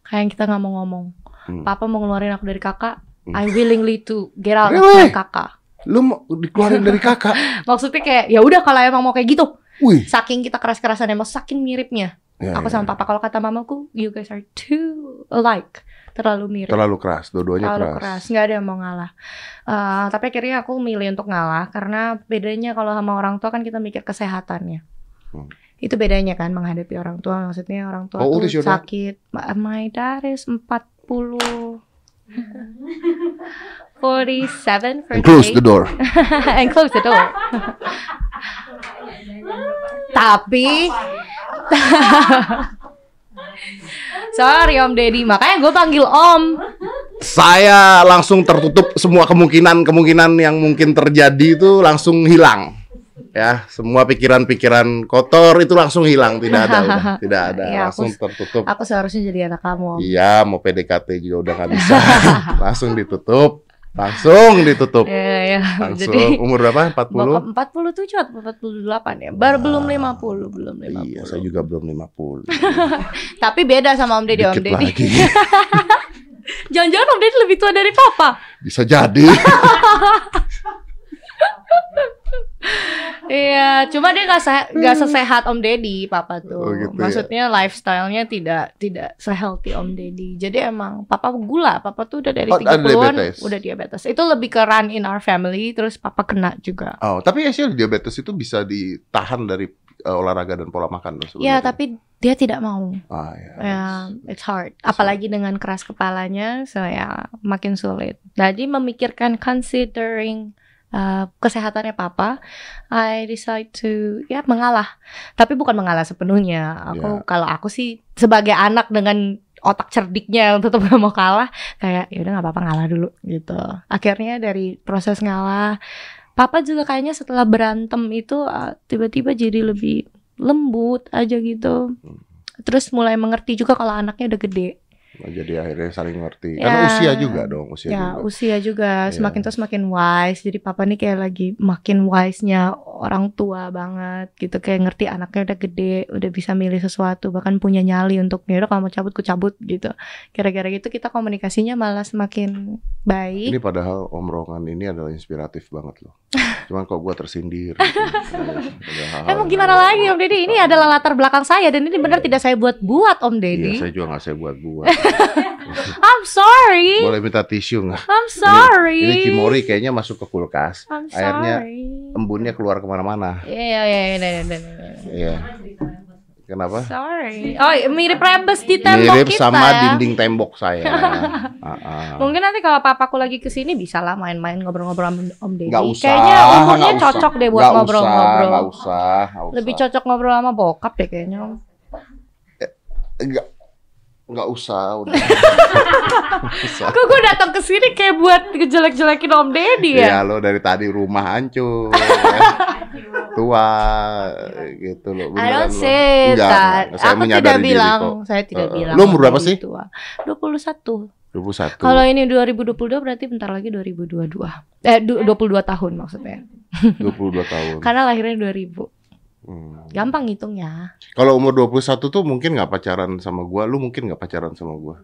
S2: kayak kita nggak mau ngomong.
S1: Hmm.
S2: Papa mau ngeluarin aku dari kakak.
S1: Hmm.
S2: I willingly to get out of
S1: Really?
S2: my kakak.
S1: Lu mau dikeluarin dari kakak?
S2: Maksudnya kayak ya udah kalau emang mau kayak gitu.
S1: Wih.
S2: Saking kita keras-kerasan emang saking miripnya.
S1: Ya,
S2: aku
S1: ya,
S2: sama
S1: ya.
S2: papa kalau kata mamaku, you guys are too alike. Terlalu mirip.
S1: Terlalu keras, dua-duanya
S2: Terlalu
S1: keras.
S2: keras, nggak ada yang mau ngalah. Eh, tapi akhirnya aku milih untuk ngalah karena bedanya kalau sama orang tua kan kita mikir kesehatannya.
S1: Hmm.
S2: Itu bedanya kan menghadapi orang tua. Maksudnya orang tua
S1: is
S2: tuh sakit. My dad is 40 47
S1: And close the
S2: 48
S1: door.
S2: and close the door. Tapi Sorry Om Deddy, makanya gue panggil Om.
S1: Saya langsung tertutup semua kemungkinan-kemungkinan yang mungkin terjadi itu langsung hilang. Ya, semua pikiran-pikiran kotor itu langsung hilang, tidak ada, udah, tidak ada,
S2: aku-
S1: langsung tertutup.
S2: Aku seharusnya jadi anak kamu.
S1: Iya, mau PDKT juga udah nggak bisa, langsung ditutup, langsung ditutup,
S2: Iya, iya.
S1: langsung.
S2: Jadi
S1: Umur berapa? 40?
S2: bokap 47 atau 48 ya? Baru belum 50, belum 50.
S1: Iya, saya juga belum 50.
S2: Tapi beda sama Om Deddy, Om Deddy. Jangan-jangan Om Deddy lebih tua dari Papa.
S1: Bisa jadi.
S2: Iya, cuma dia nggak se- nggak sesehat Om Deddy, Papa tuh.
S1: Oh, gitu ya.
S2: Maksudnya lifestyle-nya tidak tidak sehealthy Om Deddy. Jadi emang Papa gula, Papa tuh udah dari
S1: Oh, ada
S2: 30-an
S1: diabetes.
S2: udah diabetes. Itu lebih ke run in our family, terus Papa kena juga.
S1: Oh, tapi actually diabetes itu bisa ditahan dari eh, olahraga dan pola makan loh
S2: Ya,
S1: sebenarnya.
S2: tapi dia tidak mau.
S1: Ah, ya.
S2: Ya, it's hard. Apalagi dengan keras kepalanya, so ya makin sulit. Jadi memikirkan considering uh, kesehatannya papa, I decide to ya mengalah. Tapi bukan mengalah sepenuhnya. Aku
S1: Ya.
S2: kalau aku sih sebagai anak dengan otak cerdiknya yang tetap gak mau kalah, kayak ya udah nggak apa-apa ngalah dulu gitu. Akhirnya dari proses ngalah, papa juga kayaknya setelah berantem itu uh, tiba-tiba jadi lebih lembut aja gitu.
S1: Hmm.
S2: Terus mulai mengerti juga kalau anaknya udah gede.
S1: Nah, jadi akhirnya saling ngerti.
S2: Ya.
S1: Karena usia juga dong, usia
S2: ya,
S1: juga.
S2: usia juga
S1: Iya.
S2: semakin terus semakin wise. Jadi papa nih kayak lagi makin wise-nya orang tua banget gitu. Kayak ngerti anaknya udah gede, udah bisa milih sesuatu, bahkan punya nyali untuk ya udah kalau mau cabut ku cabut gitu. Kira-kira gitu kita komunikasinya malah semakin baik.
S1: Ini padahal Om Rongan ini adalah inspiratif banget loh. Cuman kok gua tersindir. gitu.
S2: Emang gimana lagi Om Deddy? Ini adalah latar belakang saya dan ini benar tidak saya buat-buat Om
S1: Iya,
S2: Deddy.
S1: saya juga nggak saya buat-buat.
S2: I'm sorry.
S1: Boleh minta tisu nggak?
S2: I'm sorry.
S1: Ini Cimori kayaknya masuk ke kulkas.
S2: I'm
S1: Airnya
S2: sorry.
S1: embunnya keluar ke mana-mana.
S2: Iya iya iya iya iya, iya, iya.
S1: Iya. Kenapa?
S2: Sorry. Oh, mirip rebes di tembok
S1: Mirip
S2: kita
S1: sama
S2: ya.
S1: dinding tembok saya. Ah, ah.
S2: Mungkin nanti kalau papaku lagi ke sini bisa lah main-main ngobrol-ngobrol sama Om Deddy.
S1: Nggak usah.
S2: Kayaknya umurnya
S1: usah.
S2: cocok deh buat ngobrol-ngobrol.
S1: Usah, nggak usah, nggak usah.
S2: Lebih cocok ngobrol sama bokap deh kayaknya. Om.
S1: Nggak, nggak usah. Udah. Usah.
S2: Kok gue datang ke sini kayak buat ngejelek-jelekin Om Deddy ya?
S1: Iya lo dari tadi rumah hancur, ya. tua gitu loh.
S2: I don't
S1: lo.
S2: say
S1: Enggak,
S2: that.
S1: Saya
S2: Aku tidak
S1: diri
S2: bilang,
S1: kok.
S2: saya tidak
S1: Eh,
S2: bilang.
S1: lu umur berapa sih?
S2: Tua. 21.
S1: 21.
S2: Kalau ini 2022 berarti bentar lagi 2022. Eh du- 22 tahun maksudnya.
S1: 22 tahun.
S2: Karena lahirnya 2000.
S1: Hmm.
S2: Gampang ngitungnya.
S1: Kalau umur 21 tuh mungkin nggak pacaran sama gua, lu mungkin nggak pacaran sama gua.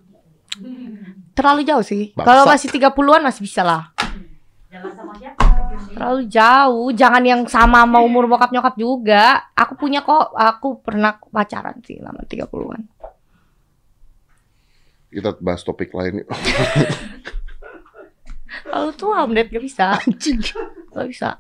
S2: Terlalu jauh sih. Kalau masih 30-an masih bisa lah. Terlalu jauh. Jangan yang sama sama umur bokap nyokap juga. Aku punya kok, aku pernah pacaran sih lama 30-an.
S1: Kita bahas topik lain. yuk.
S2: Terlalu tua Om Ded, gak bisa. Gak bisa.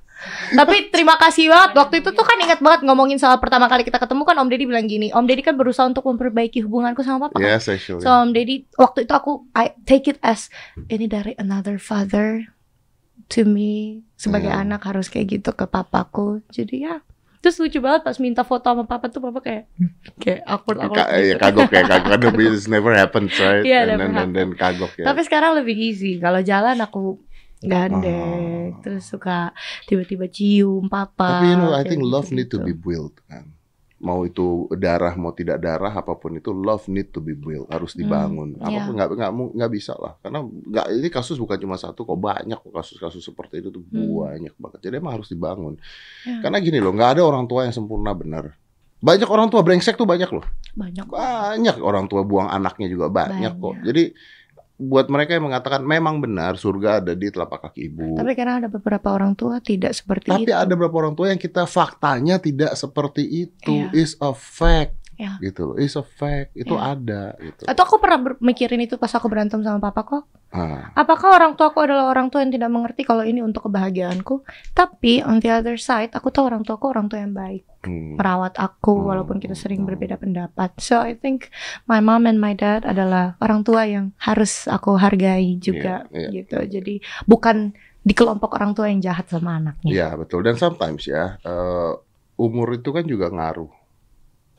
S2: Tapi terima kasih banget. Waktu itu tuh kan ingat banget ngomongin soal pertama kali kita ketemu kan Om Deddy bilang gini. Om Deddy kan berusaha untuk memperbaiki hubunganku sama papa.
S1: Yes, actually.
S2: So Om Deddy waktu itu aku I take it as ini dari another father to me sebagai
S1: Hmm.
S2: anak harus kayak gitu ke papaku. Jadi ya terus lucu banget pas minta foto sama papa tuh papa kayak kayak awkward awkward
S1: Ka- ya,
S2: gitu.
S1: kagok ya, kagok kan this never happens, right?
S2: Iya,
S1: and, then, and then kagok ya.
S2: Tapi sekarang lebih easy. Kalau jalan aku gandeng,
S1: Oh.
S2: terus suka tiba-tiba cium papa.
S1: Tapi you know, I think love need to be built kan. Mau itu darah, mau tidak darah, apa pun itu love need to be built, harus dibangun.
S2: iya.
S1: Apa pun nggak nggak mu- nggak bisa lah, karena nggak ini kasus bukan cuma satu, kok banyak kok kasus-kasus seperti itu tuh
S2: Hmm.
S1: banyak banget. Jadi emang harus dibangun.
S2: Ya.
S1: Karena gini loh, nggak ada orang tua yang sempurna benar. Banyak orang tua brengsek tuh banyak loh.
S2: banyak.
S1: Banyak orang tua buang anaknya juga banyak,
S2: Banyak.
S1: kok. Jadi buat mereka yang mengatakan memang benar surga ada di telapak kaki ibu.
S2: Tapi karena ada beberapa orang tua tidak seperti
S1: Tapi
S2: itu.
S1: ada beberapa orang tua yang kita faktanya tidak seperti itu.
S2: Iya.
S1: Is a fact.
S2: Iya.
S1: Gitu loh. Is a fact. Itu
S2: Iya.
S1: ada gitu.
S2: Atau aku pernah mikirin itu pas aku berantem sama papa kok.
S1: Ah,
S2: Apakah orang tua aku adalah orang tua yang tidak mengerti kalau ini untuk kebahagiaanku? Tapi on the other side, aku tahu orang tua aku orang tua yang baik,
S1: hmm.
S2: merawat aku
S1: Hmm.
S2: walaupun kita sering berbeda pendapat. So I think my mom and my dad adalah orang tua yang harus aku hargai juga
S1: Iya, iya.
S2: gitu. Jadi bukan di kelompok orang tua yang jahat sama anaknya.
S1: Iya betul. Dan sometimes ya eh, umur itu kan juga ngaruh.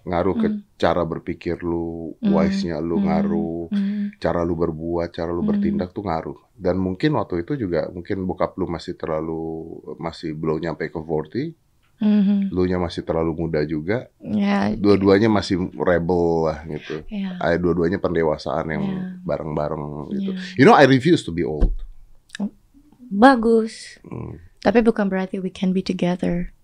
S1: Ngaruh ke
S2: Hmm.
S1: cara berpikir lu,
S2: Hmm.
S1: wise-nya lu
S2: Hmm.
S1: ngaruh.
S2: Hmm.
S1: cara lu berbuat, cara lu
S2: Hmm.
S1: bertindak tuh ngaruh. Dan mungkin waktu itu juga mungkin bokap lu masih terlalu masih belum nyampe ke 40,
S2: Mhm.
S1: lu nya masih terlalu muda juga.
S2: Ya,
S1: Dua-duanya masih rebel lah gitu.
S2: ya,
S1: Eh, dua-duanya pendewasaan yang
S2: Ya.
S1: bareng-bareng gitu.
S2: ya.
S1: You know I refuse to be old.
S2: Bagus.
S1: Hmm,
S2: Tapi bukan berarti we can be together.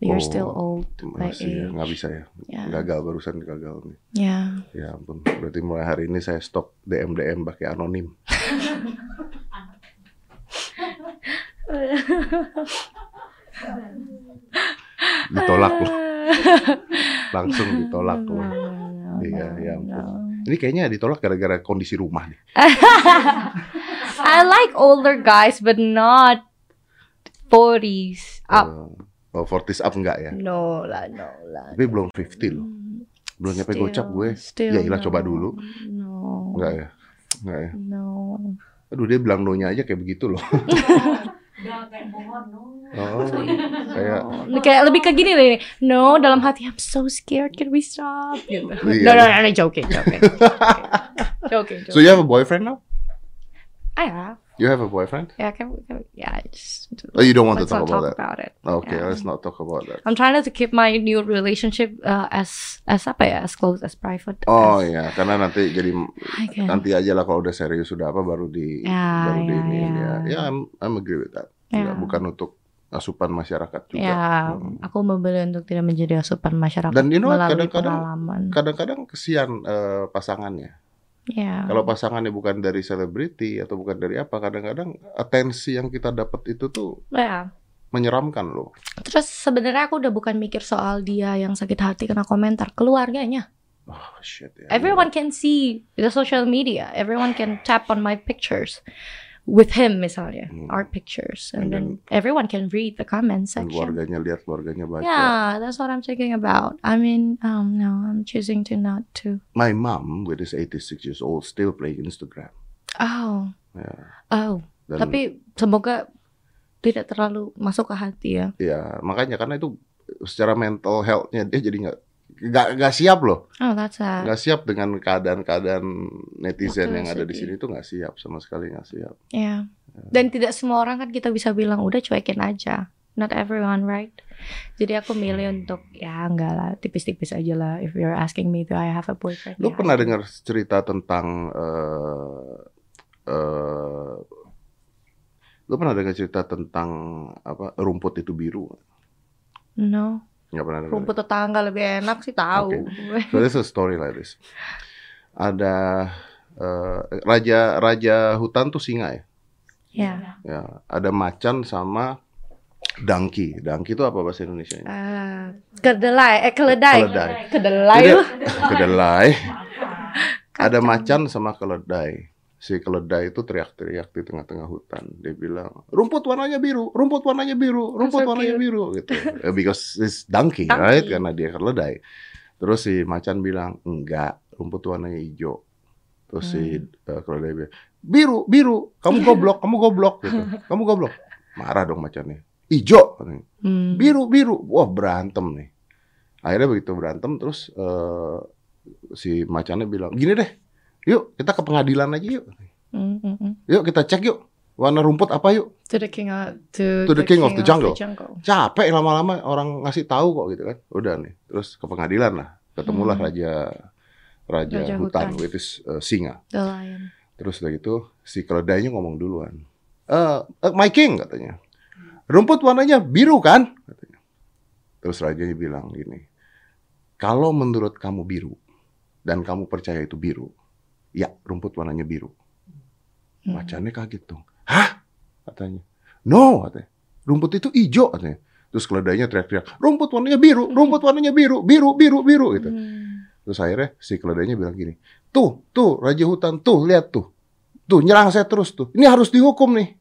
S2: You're
S1: Oh,
S2: still old by
S1: masih ya,
S2: age.
S1: nggak bisa ya.
S2: Ya.
S1: Gagal barusan gagal nih.
S2: Ya.
S1: Ya ampun. Berarti mulai hari ini saya stop DM DM pakai anonim. Ditolak loh. Langsung ditolak loh. Iya, ya ampun. Ini kayaknya ditolak gara-gara kondisi rumah nih.
S2: I like older guys, but not 40s up.
S1: Eh, Oh, 40s up enggak ya?
S2: No lah, no lah.
S1: Tapi belum 50 loh. Belum nyampe gocap gue.
S2: still
S1: Ya ilah
S2: no.
S1: coba dulu.
S2: No.
S1: Enggak ya? Enggak ya?
S2: No.
S1: Aduh dia bilang no-nya aja kayak begitu loh.
S5: Udah kayak pohon, no.
S1: Oh, kayak
S2: No. Kayak lebih ke gini nih. No, dalam hati I'm so scared. Can we stop? Gitu.
S1: Iya.
S2: No, no, no, no, joking, joking. joking,
S1: So
S2: joking.
S1: you have a boyfriend now?
S2: I have.
S1: You have a boyfriend?
S2: Yeah, can we, can we, yeah, I just.
S1: Oh, you don't want to talk about
S2: talk about it.
S1: Okay,
S2: Yeah.
S1: let's not talk about that.
S2: I'm trying to keep my new relationship uh, as as apa ya, as close as private.
S1: Oh
S2: as
S1: ya, karena nanti jadi nanti aja lah kalau udah serius sudah apa baru di
S2: Ya,
S1: baru di
S2: ya,
S1: ini
S2: ya.
S1: ya. Ya, I'm, I'm agree with that.
S2: Ya.
S1: Ya, bukan untuk asupan masyarakat juga.
S2: Ya,
S1: Hmm.
S2: aku memilih untuk tidak menjadi asupan masyarakat
S1: Dan you know kadang-kadang-. Kadang-kadang kesian eh, pasangannya.
S2: Ya.
S1: Kalau pasangannya bukan dari selebriti atau bukan dari apa, kadang-kadang atensi yang kita dapat itu tuh
S2: Ya.
S1: menyeramkan loh.
S2: Terus sebenarnya aku udah bukan mikir soal dia yang sakit hati kena komentar, keluarganya.
S1: Oh shit ya.
S2: Everyone can see the social media. Everyone can tap on my pictures with him misalnya,
S1: Hmm.
S2: our pictures,
S1: And
S2: and, then, everyone can read the comment section.
S1: keluarganya lihat, keluarganya baca.
S2: Yeah, that's what I'm thinking about. I mean, um, no, I'm choosing to not to.
S1: My mom, with is 86 years old, still playing Instagram.
S2: Oh,
S1: Ya.
S2: oh.
S1: Dan,
S2: Tapi semoga tidak terlalu masuk ke hati ya.
S1: ya makanya karena itu secara mental health-nya dia jadi nggak nggak nggak siap loh,
S2: Oh,
S1: nggak siap dengan keadaan-keadaan netizen
S2: Betul,
S1: yang ada di sini tuh nggak siap sama sekali nggak siap.
S2: Ya. Dan tidak semua orang kan kita bisa bilang udah cuekin aja. Not everyone, right? Jadi aku milih untuk ya enggak lah, tipis-tipis aja lah. If you're asking me do I have a boyfriend?
S1: Lu
S2: ya,
S1: pernah dengar cerita tentang eh eh, lu pernah dengar cerita tentang apa rumput itu biru?
S2: No.
S1: Nggak pernah dengar.
S2: Rumput tetangga lebih enak sih tahu.
S1: So there's a story like this. Ada eh, raja raja hutan tuh singa ya.
S2: ya.
S1: Ya, ada macan sama dangki. Dangki itu apa bahasa Indonesia?
S2: Eh, kedelai, eh keledai.
S1: Keledai.
S2: Kedelai lu.
S1: kedelai. Ada macan sama keledai. Si keledai itu teriak-teriak di tengah-tengah hutan. Dia bilang, rumput warnanya biru, rumput warnanya biru, rumput
S2: so
S1: warnanya
S2: cute.
S1: biru, gitu. Eh, Because it's donkey,
S2: Donkey.
S1: right? Karena dia keledai. Terus si macan bilang, enggak, rumput warnanya hijau. Terus si
S2: Hmm.
S1: eh, keledai bilang, biru, biru, kamu goblok, kamu goblok, gitu. Kamu goblok. Marah dong macannya. Ijo.
S2: Hmm.
S1: biru biru wah berantem nih akhirnya begitu berantem terus eh, si macannya bilang gini deh yuk kita ke pengadilan aja yuk. Yuk kita cek yuk. Warna rumput apa yuk?
S2: To the king of to,
S1: To the king of the jungle.
S2: jungle.
S1: capek lama-lama orang ngasih tahu kok gitu kan. Udah nih terus ke pengadilan lah. Ketemulah
S2: Hmm.
S1: raja raja,
S2: Raja
S1: hutan,
S2: hutan.
S1: which is eh, singa.
S2: The lion.
S1: terus udah gitu si keledainya ngomong duluan. Eh eh, my king katanya. Rumput warnanya biru kan? katanya. Terus rajanya bilang gini kalau menurut kamu biru dan kamu percaya itu biru ya rumput warnanya biru
S2: Hmm.
S1: Macannya kaget dong. Hah? Katanya. No, katanya. Rumput itu hijau katanya. Terus keledainya teriak-teriak, rumput warnanya biru, rumput warnanya biru, biru, biru, biru gitu.
S2: Hmm.
S1: Terus akhirnya si keledainya bilang gini, tuh, tuh, raja hutan, tuh, lihat tuh, tuh, nyerang saya terus tuh, ini harus dihukum nih.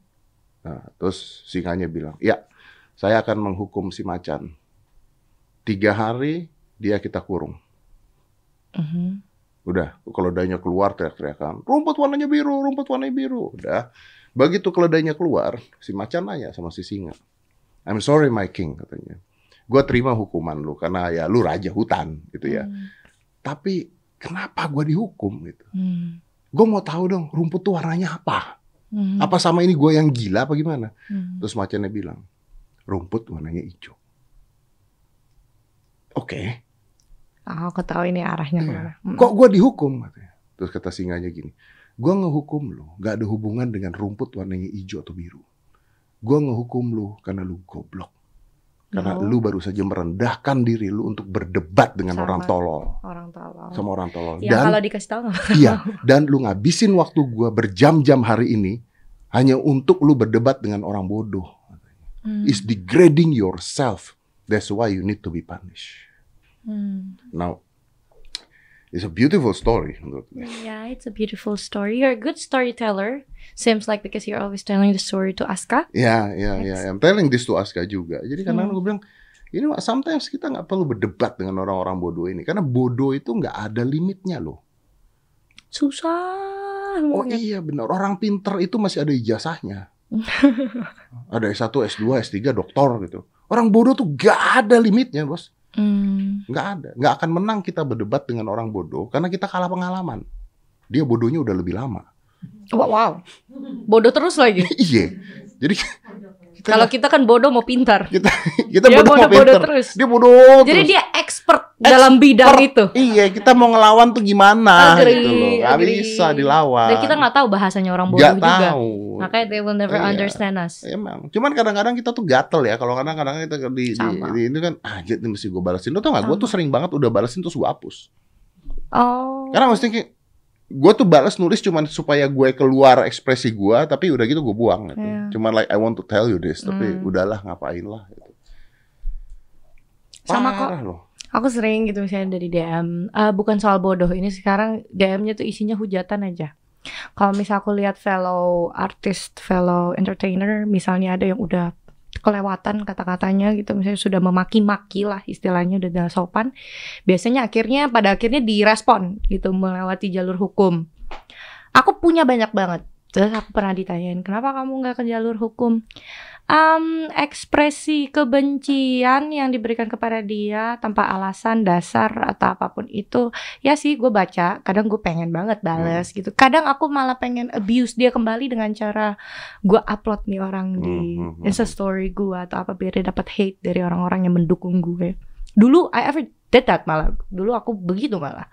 S1: Nah, terus singanya bilang, ya, saya akan menghukum si macan. Tiga hari dia kita kurung.
S2: Mhm.
S1: Udah, keledainya keluar teriak-teriakan, rumput warnanya biru, rumput warnanya biru. Udah, begitu keledainya keluar, si macan nanya sama si singa, I'm sorry my king, katanya. Gua terima hukuman lu, karena ya lu raja hutan, gitu ya.
S2: Hmm.
S1: Tapi kenapa gua dihukum gitu?
S2: Hmm.
S1: Gue mau tahu dong rumput tuh warnanya apa?
S2: Hmm.
S1: Apa sama ini gue yang gila apa gimana?
S2: Hmm.
S1: Terus macannya bilang, rumput warnanya hijau. Oke,
S2: Ah, aku tahu ini arahnya
S1: Iya.
S2: ke mana. Hmm.
S1: kok gue dihukum? Katanya. Terus kata singanya gini, gue ngehukum lu, gak ada hubungan dengan rumput warnanya hijau atau biru. Gue ngehukum lu karena lu goblok. Karena
S2: Oh.
S1: lu baru saja merendahkan diri lu untuk berdebat dengan
S2: Sama.
S1: orang tolol.
S2: orang tolong.
S1: Sama orang tolol.
S2: Ya
S1: Dan
S2: kalau dikasih tahu?
S1: Iya, dan lu ngabisin waktu gua berjam-jam hari ini hanya untuk lu berdebat dengan orang bodoh.
S2: Hmm.
S1: Is degrading yourself. That's why you need to be punished.
S2: Hmm.
S1: Now, it's a beautiful story.
S2: Yeah, it's a beautiful story. You're a good storyteller. Seems like because you're always telling the story to Aska.
S1: Ya, ya, ya. I'm telling this to Aska juga. Jadi karena
S2: Hmm.
S1: gue bilang, ini Mak, sometimes kita nggak perlu berdebat dengan orang-orang bodoh ini. Karena bodoh itu nggak ada limitnya loh.
S2: Susah
S1: Oh
S2: banget.
S1: iya benar. Orang pinter itu masih ada ijazahnya. ada S1, S2, S3, doktor gitu. Orang bodoh tuh gak ada limitnya, bos.
S2: Hmm.
S1: Nggak ada. Nggak akan menang kita berdebat dengan orang bodoh karena kita kalah pengalaman. Dia bodohnya udah lebih lama.
S2: Wow, wow. Bodoh terus lagi.
S1: iya. Jadi
S2: Kalau kita kan bodoh mau pintar.
S1: kita kita
S2: Dia
S1: bodoh mau
S2: bodoh-bodoh
S1: pinter.
S2: terus.
S1: Dia bodoh
S2: Jadi
S1: terus.
S2: dia expert dalam bidang itu.
S1: Iya, kita mau ngelawan tuh gimana
S2: Agree,
S1: gitu loh. Nggak
S2: agree.
S1: bisa dilawan.
S2: Dan kita nggak tahu bahasanya orang bodoh
S1: Nggak
S2: juga.
S1: tahu.
S2: Makanya they will never
S1: Iya.
S2: understand us.
S1: Emang, cuman kadang-kadang kita tuh gatel ya. Kalau kadang-kadang kita di, di,
S2: Sama.
S1: di- itu kan, ah jadi mesti gue balesin. Lo tau gak? Gue tuh sering banget udah balesin terus gue hapus.
S2: Oh.
S1: Karena mesti kayak gue tuh balas nulis cuman supaya gue keluar ekspresi gue, tapi udah gitu gue buang. Gitu.
S2: Iya.
S1: Cuman like I want to tell you this, tapi
S2: Hmm.
S1: udahlah ngapain lah. Gitu.
S2: Sama kok.
S1: Parah loh.
S2: Aku sering gitu misalnya dari DM, Eh, bukan soal bodoh. Ini sekarang DM-nya tuh isinya hujatan aja. Kalau misal aku lihat fellow artist, fellow entertainer, misalnya ada yang udah kelewatan kata-katanya gitu, misalnya sudah memaki-maki lah istilahnya udah tidak sopan. Biasanya akhirnya pada akhirnya direspon gitu melewati jalur hukum. Aku punya banyak banget. Terus aku pernah ditanyain, kenapa kamu nggak ke jalur hukum? Am, ekspresi kebencian yang diberikan kepada dia tanpa alasan dasar atau apa pun itu ya sih gue baca. Kadang gue pengen banget bales gitu. Kadang aku malah pengen abuse dia kembali dengan cara gue upload nih orang di
S1: Hmm, hmm, hmm.
S2: instastory gue atau apa biar dia dapat hate dari orang-orang yang mendukung gue dulu I ever did that malah. Dulu aku begitu malah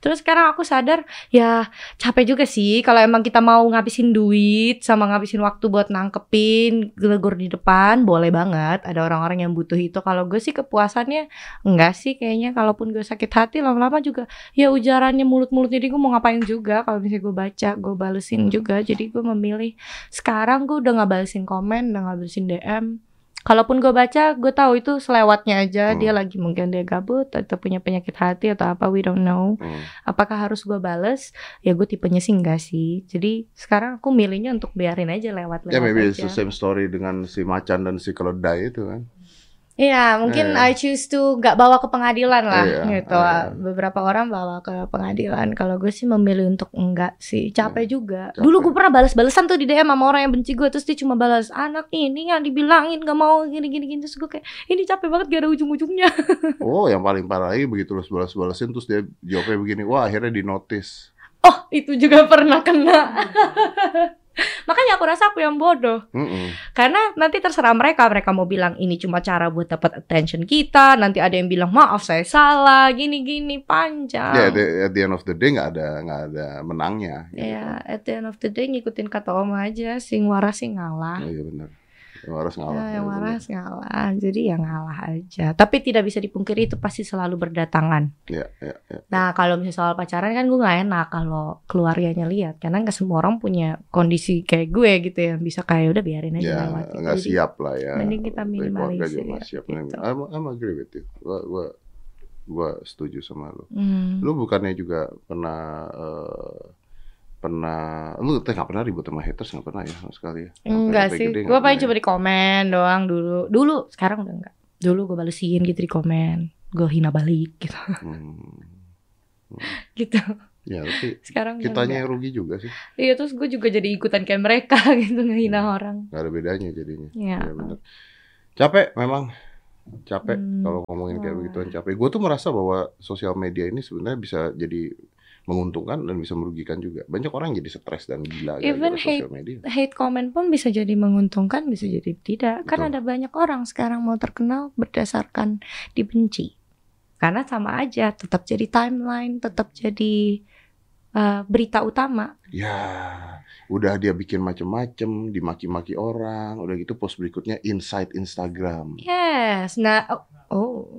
S2: Terus sekarang aku sadar ya capek juga sih kalau emang kita mau ngabisin duit sama ngabisin waktu buat nangkepin gelegur di depan boleh banget. Ada orang-orang yang butuh itu. Kalau gue sih kepuasannya enggak sih kayaknya. Kalaupun gue sakit hati lama-lama juga ya ujarannya mulut-mulut. Jadi gue mau ngapain juga? Kalau misalnya gue baca gue balesin juga. Jadi gue memilih sekarang gue udah nggak balesin komen udah nggak balesin DM Kalaupun gue baca, gue tahu itu selewatnya aja.
S1: Hmm.
S2: Dia lagi mungkin dia gabut atau punya penyakit hati atau apa, we don't know
S1: Hmm.
S2: apakah harus gue bales ya gue tipenya sih enggak sih jadi sekarang aku milihnya untuk biarin aja lewat lewat
S1: Ya maybe it's
S2: aja
S1: the same story dengan si macan dan si keledai itu kan.
S2: Iya mungkin
S1: Iya.
S2: I choose to gak bawa ke pengadilan lah
S1: Iya,
S2: gitu.
S1: iya.
S2: beberapa orang bawa ke pengadilan. Kalau gue sih memilih untuk enggak sih. Capek juga.
S1: Iya, capek.
S2: dulu gue pernah balas-balasan tuh di DM sama orang yang benci gue terus dia cuma balas anak ini yang dibilangin gak mau gini gini gini. Terus gue kayak ini capek banget gak ada ujung-ujungnya.
S1: Oh, yang paling parah lagi begitu lu balas-balasin terus dia jawabnya begini, wah akhirnya di notice.
S2: oh itu juga pernah kena makanya aku rasa aku yang bodoh
S1: Mm-mm.
S2: Karena nanti terserah mereka, mereka mau bilang ini cuma cara buat dapat attention kita, nanti ada yang bilang maaf saya salah, gini-gini panjang.
S1: Ya, at the, at the end of the day nggak ada nggak ada menangnya. gitu.
S2: Ya, at the end of the day ngikutin kata Oma aja, sing waras sing ngalah.
S1: Iya benar. Yang waras ngalah.
S2: Nah, yang
S1: Ya,
S2: waras ngalah. Jadi ya ngalah aja. Tapi tidak bisa dipungkiri itu pasti selalu berdatangan.
S1: bener. Ya, ya, ya.
S2: Nah kalau misalnya soal pacaran kan gue nggak enak kalau keluarganya lihat karena nggak semua orang punya kondisi kayak gue gitu ya bisa kayak udah biarin aja
S1: Ya,
S2: lewat.
S1: nggak
S2: Jadi,
S1: siap lah ya.
S2: mending kita minimalisir ya,
S1: siap.
S2: gitu.
S1: I'm, I'm agree with you. Gua, gua, gua setuju sama lu.
S2: Hmm.
S1: Lu bukannya juga pernah eh, pernah lu teh nggak pernah ribut sama haters nggak pernah ya sama sekali ya?
S2: Enggak sih,
S1: gede
S2: gue paling
S1: pernah
S2: cuma di komen doang dulu. Dulu, sekarang udah enggak. Dulu gue balesin gitu di komen, gue hina balik gitu,
S1: ya? Hmm.
S2: gitu.
S1: Ya, tapi
S2: Sekarang
S1: kitanya yang rugi juga sih.
S2: Iya terus gue juga jadi ikutan kayak mereka gitu ngehina
S1: Hmm.
S2: orang.
S1: Nggak ada bedanya jadinya.
S2: Iya.
S1: Iya bener. Capek memang. Capek
S2: Hmm.
S1: kalau ngomongin kayak begituan capek. Gue tuh merasa bahwa sosial media ini sebenarnya bisa jadi menguntungkan dan bisa merugikan juga. Banyak orang jadi stres dan gila
S2: Even
S1: sosial media.
S2: Hate comment pun bisa jadi menguntungkan, bisa jadi tidak. Kan
S1: Betul.
S2: ada banyak orang sekarang mau terkenal berdasarkan dibenci. Karena sama aja, tetap jadi timeline, tetap jadi uh, berita utama.
S1: Ya, udah dia bikin macem-macem, dimaki-maki orang, udah gitu post berikutnya inside Instagram.
S2: Yes, nah, oh,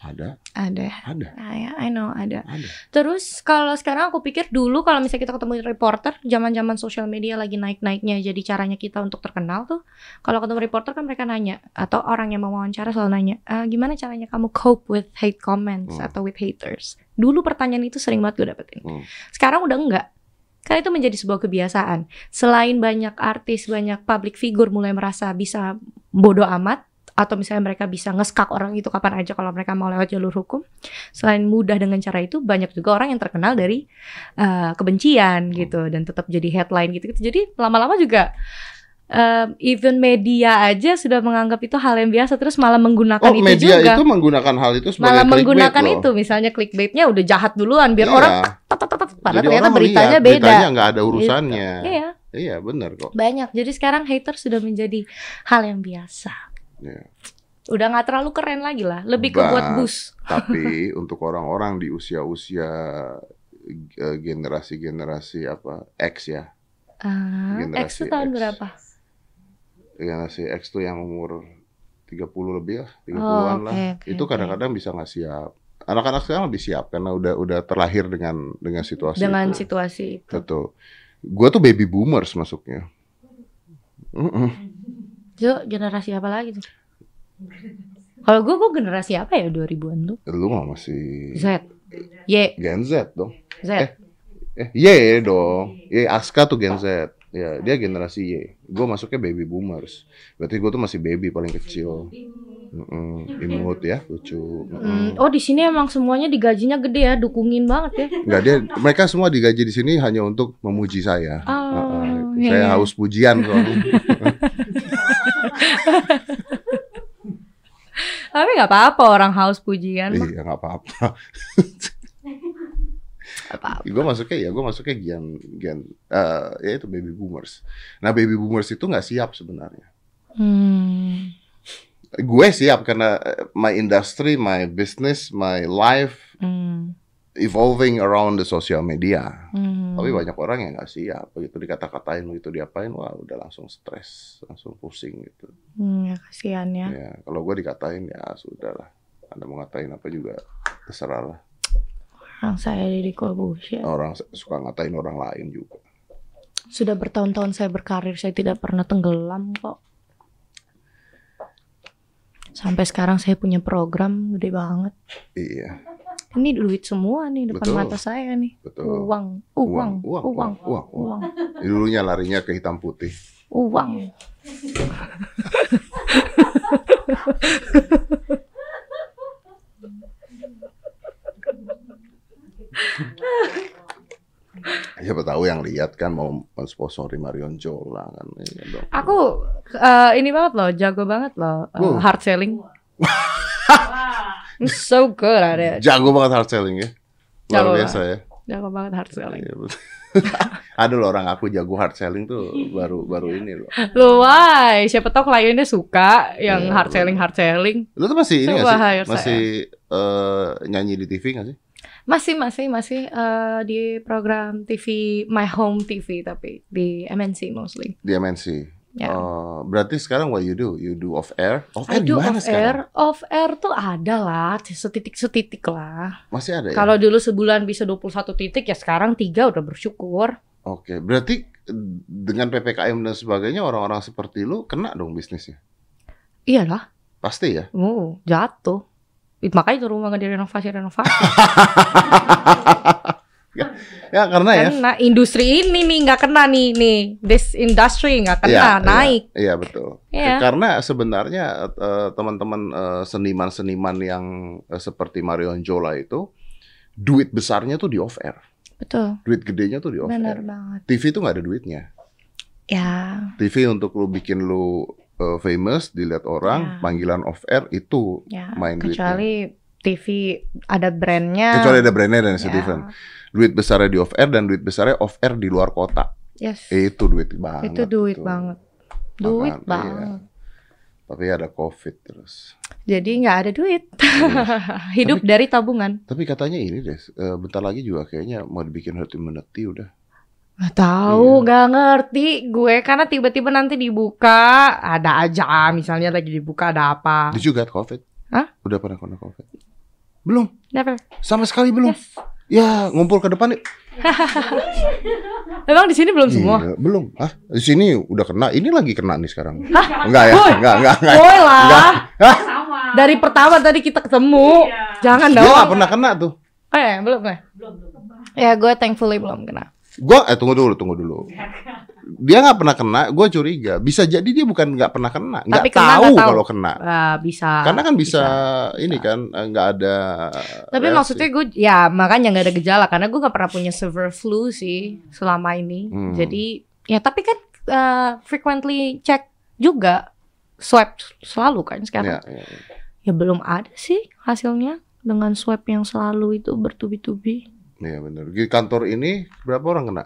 S1: Ada,
S2: ada.
S1: ada,
S2: Ah, ya, I know ada.
S1: ada.
S2: Terus kalau sekarang aku pikir dulu kalau misalnya kita ketemu reporter, zaman-zaman sosial media lagi naik-naiknya, jadi caranya kita untuk terkenal tuh, kalau ketemu reporter kan mereka nanya atau orang yang mau wawancara selalu nanya, "Eh, gimana caranya kamu cope with hate comments
S1: Hmm.
S2: atau with haters? Dulu pertanyaan itu sering banget gue dapetin.
S1: Hmm.
S2: Sekarang udah enggak. Karena itu menjadi sebuah kebiasaan. Selain banyak artis, banyak public figure mulai merasa bisa bodoh amat atau misalnya mereka bisa ngeskak orang itu kapan aja kalau mereka mau lewat jalur hukum. Selain mudah dengan cara itu, banyak juga orang yang terkenal dari uh, kebencian gitu dan tetap jadi headline gitu. Jadi lama-lama juga um, even media aja sudah menganggap itu hal yang biasa terus malah menggunakan
S1: Oh,
S2: itu
S1: media
S2: juga.
S1: itu menggunakan hal itu sebagai
S2: malah menggunakan
S1: loh.
S2: itu misalnya clickbaitnya udah jahat duluan biar
S1: Iya.
S2: orang padahal ternyata
S1: orang
S2: beritanya
S1: lihat,
S2: beda.
S1: Beritanya nggak ada urusannya.
S2: Iya,
S1: Iya, benar kok.
S2: banyak. Jadi sekarang hater sudah menjadi hal yang biasa.
S1: Iya.
S2: Udah nggak terlalu keren lagi lah, lebih ke buat bus.
S1: Tapi untuk orang-orang di usia-usia eh, generasi-generasi apa X ya,
S2: Ah,
S1: Generasi
S2: X itu tahun
S1: X.
S2: berapa?
S1: generasi X tuh yang umur 30 lebih lah, 30-an
S2: Oh,
S1: lah.
S2: oke, oke,
S1: itu kadang-kadang bisa nggak siap. Anak-anak sekarang lebih siap karena udah udah terlahir dengan dengan situasi
S2: Dengan
S1: itu.
S2: situasi itu.
S1: Betul. Gua tuh baby boomers masuknya.
S2: Yo, generasi apa lagi tuh? Kalau gue, gue generasi apa ya 2000-an tuh?
S1: Lu mah masih
S2: Z. Y.
S1: Gen Z dong.
S2: Z.
S1: Eh. Eh, Y dong. Y Aska tuh Gen Z. Ya, dia generasi Y. Gue masuknya baby boomers. Berarti gue tuh masih baby paling kecil. Mm-mm. Imut ya, lucu.
S2: Hmm,
S1: Mm-mm.
S2: oh di sini emang semuanya digajinya gede ya, dukungin banget ya.
S1: Enggak dia, mereka semua digaji di sini hanya untuk memuji saya.
S2: Oh,
S1: Uh-uh.
S2: iya,
S1: saya
S2: iya.
S1: haus pujian soalnya.
S2: Tapi nggak apa-apa orang haus pujian
S1: iya, nggak apa-apa.
S2: Apa-apa.
S1: gue masuknya ya, gue masuknya gen gen eh, ya itu baby boomers. Nah baby boomers itu nggak siap sebenarnya.
S2: Hmm.
S1: Gue siap karena eh, my industry, my business, my life
S2: Hmm.
S1: Evolving around the social media.
S2: Hmm.
S1: Tapi banyak orang yang nggak siap, begitu dikata-katain, begitu diapain, wah udah langsung stres, langsung pusing gitu.
S2: Hmm, ya kasihan ya.
S1: Ya, kalau gue dikatain ya sudah lah. Anda mau ngatain apa juga terserah lah.
S2: Orang saya Deddy Corbuzier.
S1: Orang suka ngatain orang lain juga.
S2: Sudah bertahun-tahun saya berkarir, saya tidak pernah tenggelam kok. Sampai sekarang saya punya program gede banget.
S1: Iya,
S2: Ini duit semua nih depan
S1: Betul.
S2: mata saya nih.
S1: betul.
S2: Uang, uang,
S1: Uang,
S2: uang,
S1: uang,
S2: uang,
S1: uang, uang. Dulunya larinya ke hitam putih.
S2: uang.
S1: Siapa tahu yang lihat kan mau mensponsori Marion Jola kan. Iya.
S2: Aku eh, ini banget loh, jago banget loh, eh,
S1: Wow.
S2: hard selling. I'm so good at it.
S1: Jago banget hard selling ya.
S2: Jago
S1: Luar biasa ya.
S2: Jago banget hard selling.
S1: Iya, betul. Ada loh orang aku jago hard selling tuh baru baru ini loh.
S2: Lu why? Siapa tahu kliennya suka yang
S1: Iya,
S2: hard selling hard selling.
S1: Lu tuh masih ini
S2: Coba hire
S1: sih? Masih eh, nyanyi di TV nggak sih?
S2: Masih masih masih eh, di program TV My Home TV tapi di MNC mostly.
S1: Di MNC.
S2: Ya.
S1: Oh, berarti sekarang what you do? You do off air? Off air
S2: Aduh,
S1: gimana
S2: off
S1: sekarang?
S2: air, off air tuh ada lah, setitik-setitik lah.
S1: Masih ada ya?
S2: Kalau dulu sebulan bisa 21 titik ya sekarang tiga udah bersyukur.
S1: Oke, berarti eh, dengan PPKM dan sebagainya orang-orang seperti lu kena dong bisnisnya.
S2: Iyalah,
S1: Pasti ya.
S2: oh jatuh. Makanya itu rumah nggak direnovasi renovasi.
S1: Ya karena ya.
S2: Karena industri ini nih nggak kena nih nih, this industry nggak kena
S1: Iya, iya,
S2: naik.
S1: Iya betul.
S2: Iya.
S1: Karena sebenarnya eh, teman-teman eh, seniman-seniman yang eh, seperti Marion Jola itu duit besarnya tuh di off air.
S2: Betul,
S1: Duit gedenya tuh di off
S2: benar
S1: air.
S2: banget.
S1: TV tuh nggak ada duitnya.
S2: Ya,
S1: TV untuk lu bikin lu eh, famous dilihat orang,
S2: Ya.
S1: panggilan off air itu
S2: ya.
S1: Main duitnya.
S2: kecuali TV ada brandnya.
S1: kecuali ada brandnya dan
S2: Ya.
S1: Steven. Duit besarnya di off air dan duit besarnya off air di luar kota.
S2: Yes.
S1: Itu duit banget.
S2: itu duit
S1: tuh.
S2: banget. Duit
S1: Makanya, iya.
S2: banget.
S1: Tapi ada covid terus.
S2: Jadi nggak ada duit.
S1: Iya.
S2: Hidup dari tabungan.
S1: Tapi katanya ini deh, eh, bentar lagi juga kayaknya mau dibikin herd immunity udah.
S2: Nggak tahu,
S1: Iya.
S2: nggak ngerti gue karena tiba-tiba nanti dibuka ada aja misalnya lagi dibuka ada apa.
S1: Did you get covid?
S2: Hah?
S1: Udah pernah kena covid? Belum,
S2: Never.
S1: sama sekali belum.
S2: Yes.
S1: Ya ngumpul ke depan yuk.
S2: Emang di sini belum semua?
S1: Iya, belum. Ah, di sini udah kena. Ini lagi kena nih sekarang. Enggak ya?
S2: Boy.
S1: Enggak, enggak, enggak.
S2: Boy lah.
S1: Hah?
S5: Sama.
S2: Dari pertama tadi kita ketemu.
S5: Iya.
S2: Jangan dong.
S1: nggak pernah kena tuh.
S2: Ya, belum ya?
S5: Belum, belum.
S2: Ya gue thankfully belum kena.
S1: Gua eh tunggu dulu, tunggu dulu. Dia nggak pernah kena, gue curiga. Bisa jadi dia bukan nggak pernah kena, nggak tahu,
S2: tahu.
S1: kalau kena.
S2: Ah, bisa.
S1: Karena kan bisa, ini kan eh, nggak ada.
S2: Tapi
S1: reaksi.
S2: maksudnya gue ya makanya nggak ada gejala karena gue nggak pernah punya severe flu sih selama ini.
S1: Hmm.
S2: Jadi ya tapi kan uh, frequently check juga swab selalu kan sekarang.
S1: Ya, ya, ya.
S2: Ya belum ada sih hasilnya dengan swab yang selalu itu bertubi-tubi.
S1: Iya benar. Di kantor ini berapa orang kena?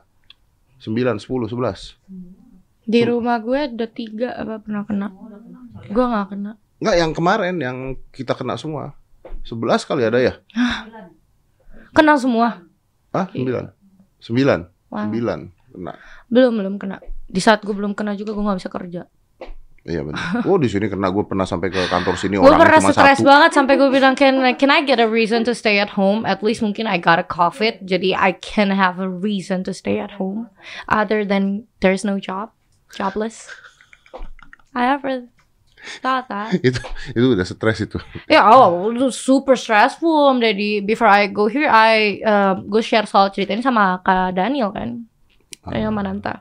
S1: 9, 10, 11.
S2: Di rumah gue ada tiga apa pernah kena. Gue nggak kena.
S1: Enggak, yang kemarin yang kita kena semua. 11 kali ada ya?
S2: Kena semua.
S1: Ah, 9. 9.
S2: Wow.
S1: 9 kena.
S2: Belum belum kena. Di saat gue belum kena juga gue nggak bisa kerja.
S1: Iya benar. Oh, di sini kena gue pernah sampai ke kantor sini
S2: Gue
S1: orangnya
S2: pernah stres
S1: satu.
S2: banget sampai gue bilang can can I get a reason to stay at home? At least mungkin I got a COVID, jadi I can have a reason to stay at home, other than there's no job, jobless. I ever thought that.
S1: itu itu udah stres itu.
S2: Ya, oh, itu super stressful. Jadi before I go here, I uh, gue share soal cerita ini sama Kak Daniel kan, Daniel Mananta.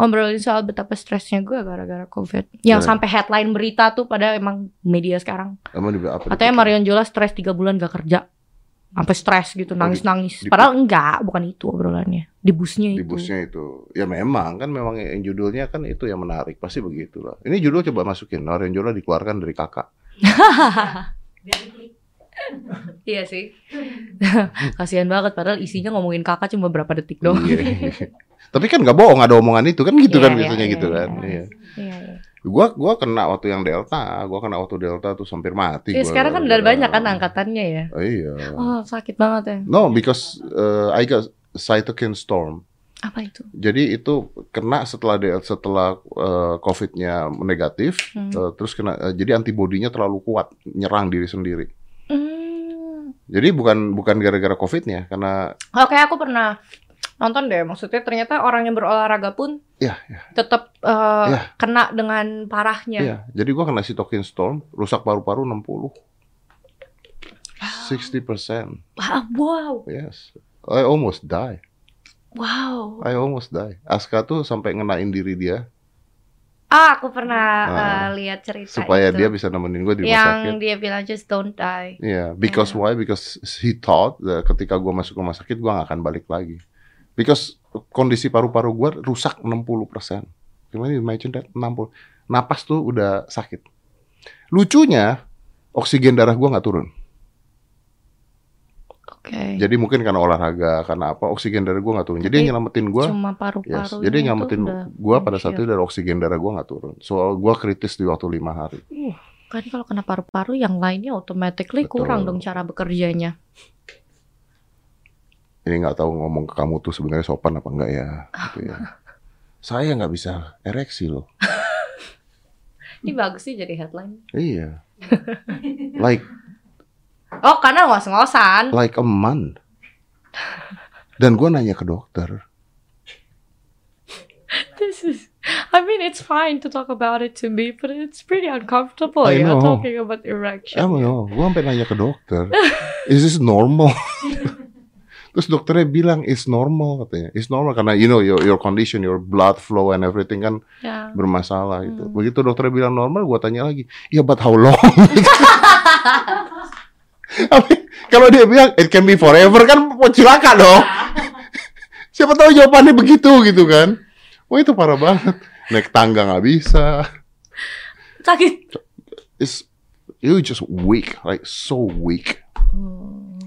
S2: Ngobrolin soal betapa stresnya gue gara-gara COVID. Yang
S1: Nah.
S2: sampai headline berita tuh pada emang media sekarang.
S1: Emang di apa?
S2: Katanya Marion Jola stres 3 bulan gak kerja. Sampai stres gitu, nangis-nangis.
S1: di-
S2: Padahal enggak, bukan itu obrolannya. Di busnya
S1: di
S2: itu.
S1: busnya itu. Ya memang kan memang yang judulnya kan itu yang menarik. Pasti begitulah. Ini judul coba masukin. Marion Jola dikeluarkan dari kakak.
S2: Iya sih. Kasihan banget padahal isinya ngomongin kakak cuma berapa detik doang.
S1: Iya. Tapi kan nggak bohong ada omongan itu kan gitu
S2: Iya,
S1: kan
S2: iya,
S1: biasanya
S2: iya,
S1: gitu
S2: iya.
S1: kan. Iya.
S2: Iya, iya.
S1: Gua gua kena waktu yang Delta, gua kena waktu Delta tuh hampir mati.
S2: Ya,
S1: gua
S2: sekarang kan udah
S1: gara-gara-
S2: banyak kan angkatannya ya.
S1: Oh, iya.
S2: Oh, sakit banget ya.
S1: No, because uh, I got cytokine storm.
S2: Apa itu?
S1: Jadi itu kena setelah Del- setelah uh, COVID-nya negatif,
S2: Hmm.
S1: uh, terus kena uh, jadi antibodinya terlalu kuat nyerang diri sendiri.
S2: Hmm.
S1: Jadi bukan bukan gara-gara COVID-nya, karena
S2: Oke, aku pernah nonton deh. Maksudnya ternyata orang yang berolahraga pun
S1: ya, ya,
S2: tetap uh,
S1: Ya.
S2: kena dengan parahnya.
S1: ya. Jadi gua kena cytokine storm, rusak paru-paru 60. 60%.
S2: Wah, wow.
S1: Yes. I almost die.
S2: Wow.
S1: I almost die. Aska tuh sampai ngenain diri dia
S2: Ah, aku pernah
S1: Ah.
S2: uh, lihat cerita
S1: supaya
S2: itu.
S1: dia bisa nemenin gue di rumah
S2: yang
S1: sakit.
S2: dia bilang just don't die.
S1: Iya, because
S2: Ya.
S1: why? Because he thought that ketika gua masuk rumah sakit gua gak akan balik lagi. Because kondisi paru-paru gua rusak 60%. Gimana imagine that? 60. Napas tuh udah sakit. Lucunya oksigen darah gua nggak turun.
S2: Oke.
S1: Jadi mungkin karena olahraga, karena apa oksigen darah gua nggak turun. Jadi yang nyelamatin gua
S2: Cuma
S1: Yes,
S2: paru-paru.
S1: jadi yang nyelamatin gua pada saat itu dari oksigen darah gua nggak turun. So gua kritis di waktu lima hari.
S2: Kan kalau kena paru-paru yang lainnya automatically
S1: Betul.
S2: kurang dong cara bekerjanya.
S1: Ini nggak tahu ngomong ke kamu tuh sebenarnya sopan apa enggak ya? Gitu ya. Saya nggak bisa ereksi loh.
S2: Ini bagus sih jadi headline.
S1: Iya. Like
S2: Oh, karena ngos-ngosan.
S1: like a month. Dan gue nanya ke dokter.
S2: This is I mean it's fine to talk about it to me, but it's pretty uncomfortable
S1: I
S2: ya
S1: know.
S2: talking about erection.
S1: Emang no, gue sampai nanya ke dokter. Is this normal? Terus dokternya bilang it's normal katanya. It's normal karena you know your your condition, your blood flow and everything kan
S2: Ya.
S1: bermasalah gitu.
S2: Hmm.
S1: Begitu dokternya bilang normal, gue tanya lagi, ya but how long? Kalau dia bilang it can be forever kan mau cilaka dong. Siapa tahu jawabannya begitu gitu kan? Wah itu parah banget. Naik tangga nggak bisa.
S2: Sakit.
S1: It's you just weak, like so weak.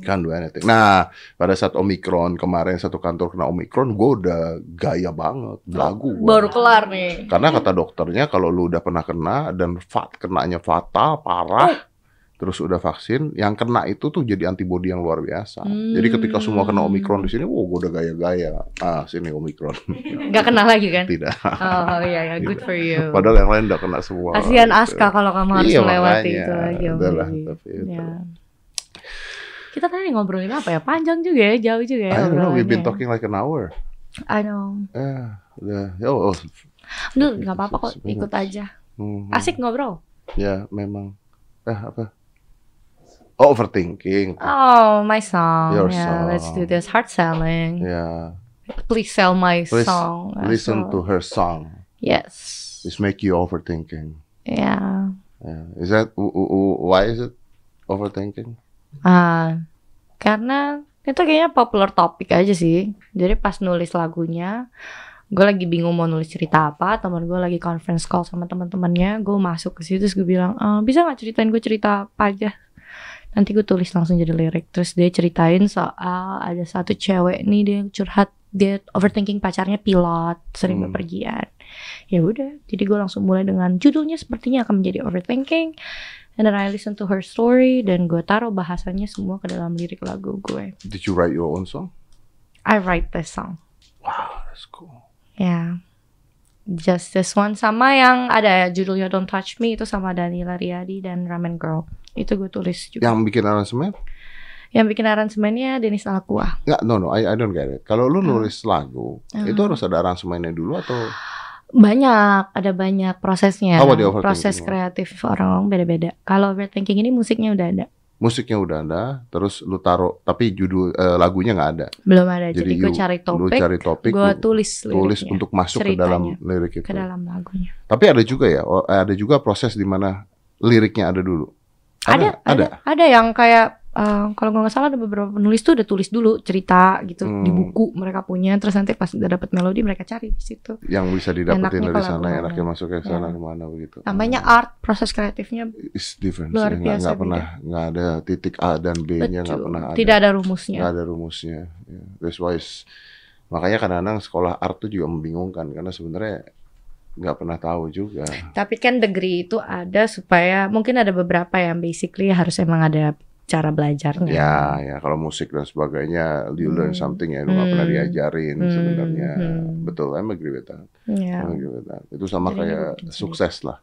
S1: Can't do anything. Nah, pada saat Omikron kemarin satu kantor kena Omikron, gue udah gaya banget, belagu. gua.
S2: Baru kelar nih.
S1: Karena kata dokternya kalau lu udah pernah kena dan fat kenanya fatal parah, terus udah vaksin, yang kena itu tuh jadi antibodi yang luar biasa. Jadi ketika semua kena Omikron di sini, wow, gue udah gaya-gaya. Ah, sini Omikron.
S2: Nggak kena lagi kan?
S1: Tidak.
S2: Oh iya ya, good for you.
S1: Padahal yang lain udah kena semua.
S2: Kasihan. Aska kalau kamu harus
S1: Iya,
S2: melewati
S1: makanya.
S2: itu lagi. Om
S1: Udahlah,
S2: Baby.
S1: tapi itu.
S2: Ya. Kita tadi ngobrolin apa ya? Panjang juga ya, jauh juga ya.
S1: I don't know, we've been talking like an hour.
S2: I know.
S1: Eh, udah. Oh, oh.
S2: Duh, nggak apa-apa kok, ikut aja.
S1: Hmm.
S2: Asik ngobrol.
S1: Ya, memang. Eh, apa? Oh, overthinking.
S2: Oh, my song.
S1: Your
S2: yeah, let's do
S1: song.
S2: this. Hard selling.
S1: Ya,
S2: Please sell my
S1: Please
S2: song.
S1: listen
S2: well.
S1: to her song.
S2: Yes.
S1: It's make you overthinking.
S2: Yeah.
S1: Yeah. Is that why is it overthinking?
S2: Ah, karena itu kayaknya popular topik aja sih. Jadi pas nulis lagunya, gue lagi bingung mau nulis cerita apa. Teman gue lagi conference call sama teman-temannya. Gue masuk ke situ terus gue bilang, "Eh, bisa nggak ceritain gue cerita apa aja? Nanti gue tulis langsung jadi lirik. Terus dia ceritain soal ada satu cewek nih dia curhat dia overthinking pacarnya pilot sering
S1: Hmm.
S2: bepergian. Ya udah, jadi gue langsung mulai dengan judulnya sepertinya akan menjadi overthinking. And then I listen to her story dan gue taruh bahasanya semua ke dalam lirik lagu gue.
S1: Did you write your own song?
S2: I write this song.
S1: Wow, that's cool.
S2: Ya. Just this one sama yang ada judulnya Don't Touch Me itu sama Danila Riyadi dan Ramen Girl. Itu gue tulis juga.
S1: Yang bikin aransemen?
S2: Yang bikin aransemennya Denis Alakua.
S1: Nggak, no, no, I, I don't get it. Kalau lu nulis lagu,
S2: Hmm.
S1: itu harus ada aransemennya dulu atau
S2: Banyak, ada banyak prosesnya.
S1: Apa di overthinking?
S2: Proses kreatif orang beda-beda. Kalau overthinking ini musiknya udah ada.
S1: musiknya udah ada, terus lu taruh, tapi judul eh, lagunya nggak ada.
S2: Belum ada.
S1: Jadi
S2: Jadi, gue cari
S1: Lu
S2: topik,
S1: cari topik,
S2: gue
S1: lu
S2: tulis
S1: tulis
S2: liriknya
S1: untuk masuk ke dalam lirik itu.
S2: ke dalam lagunya.
S1: Tapi ada juga ya, oh, ada juga proses di mana liriknya ada dulu.
S2: Ada, ada, ada yang kayak eh, kalau nggak salah ada beberapa penulis tuh udah tulis dulu cerita gitu
S1: Hmm.
S2: di buku mereka punya, terus nanti pas udah dapet melodi mereka cari di situ.
S1: yang bisa didapetin
S2: Enaknya
S1: dari sana,
S2: lagu
S1: enaknya masuk ke sana
S2: Ya.
S1: ke mana begitu.
S2: Namanya
S1: Hmm.
S2: art, proses kreatifnya
S1: It's different.
S2: luar
S1: sih.
S2: Biasa
S1: nggak pernah, nggak ada titik A dan B-nya, nggak pernah ada.
S2: tidak ada rumusnya.
S1: nggak ada rumusnya. Ya. That's why makanya kadang-kadang sekolah art tuh juga membingungkan karena sebenarnya nggak pernah tahu juga.
S2: Tapi kan degree itu ada supaya mungkin ada beberapa yang basically harus emang ada cara belajarnya.
S1: Ya, ya kalau musik dan sebagainya, you learn
S2: Hmm.
S1: something ya, lu nggak pernah
S2: Hmm.
S1: diajarin
S2: Hmm.
S1: sebenarnya.
S2: Hmm.
S1: Betul, I'm agree with that.
S2: Ya.
S1: I'm agree with that. Itu sama
S2: Jadinya
S1: kayak
S2: sendiri.
S1: sukses lah.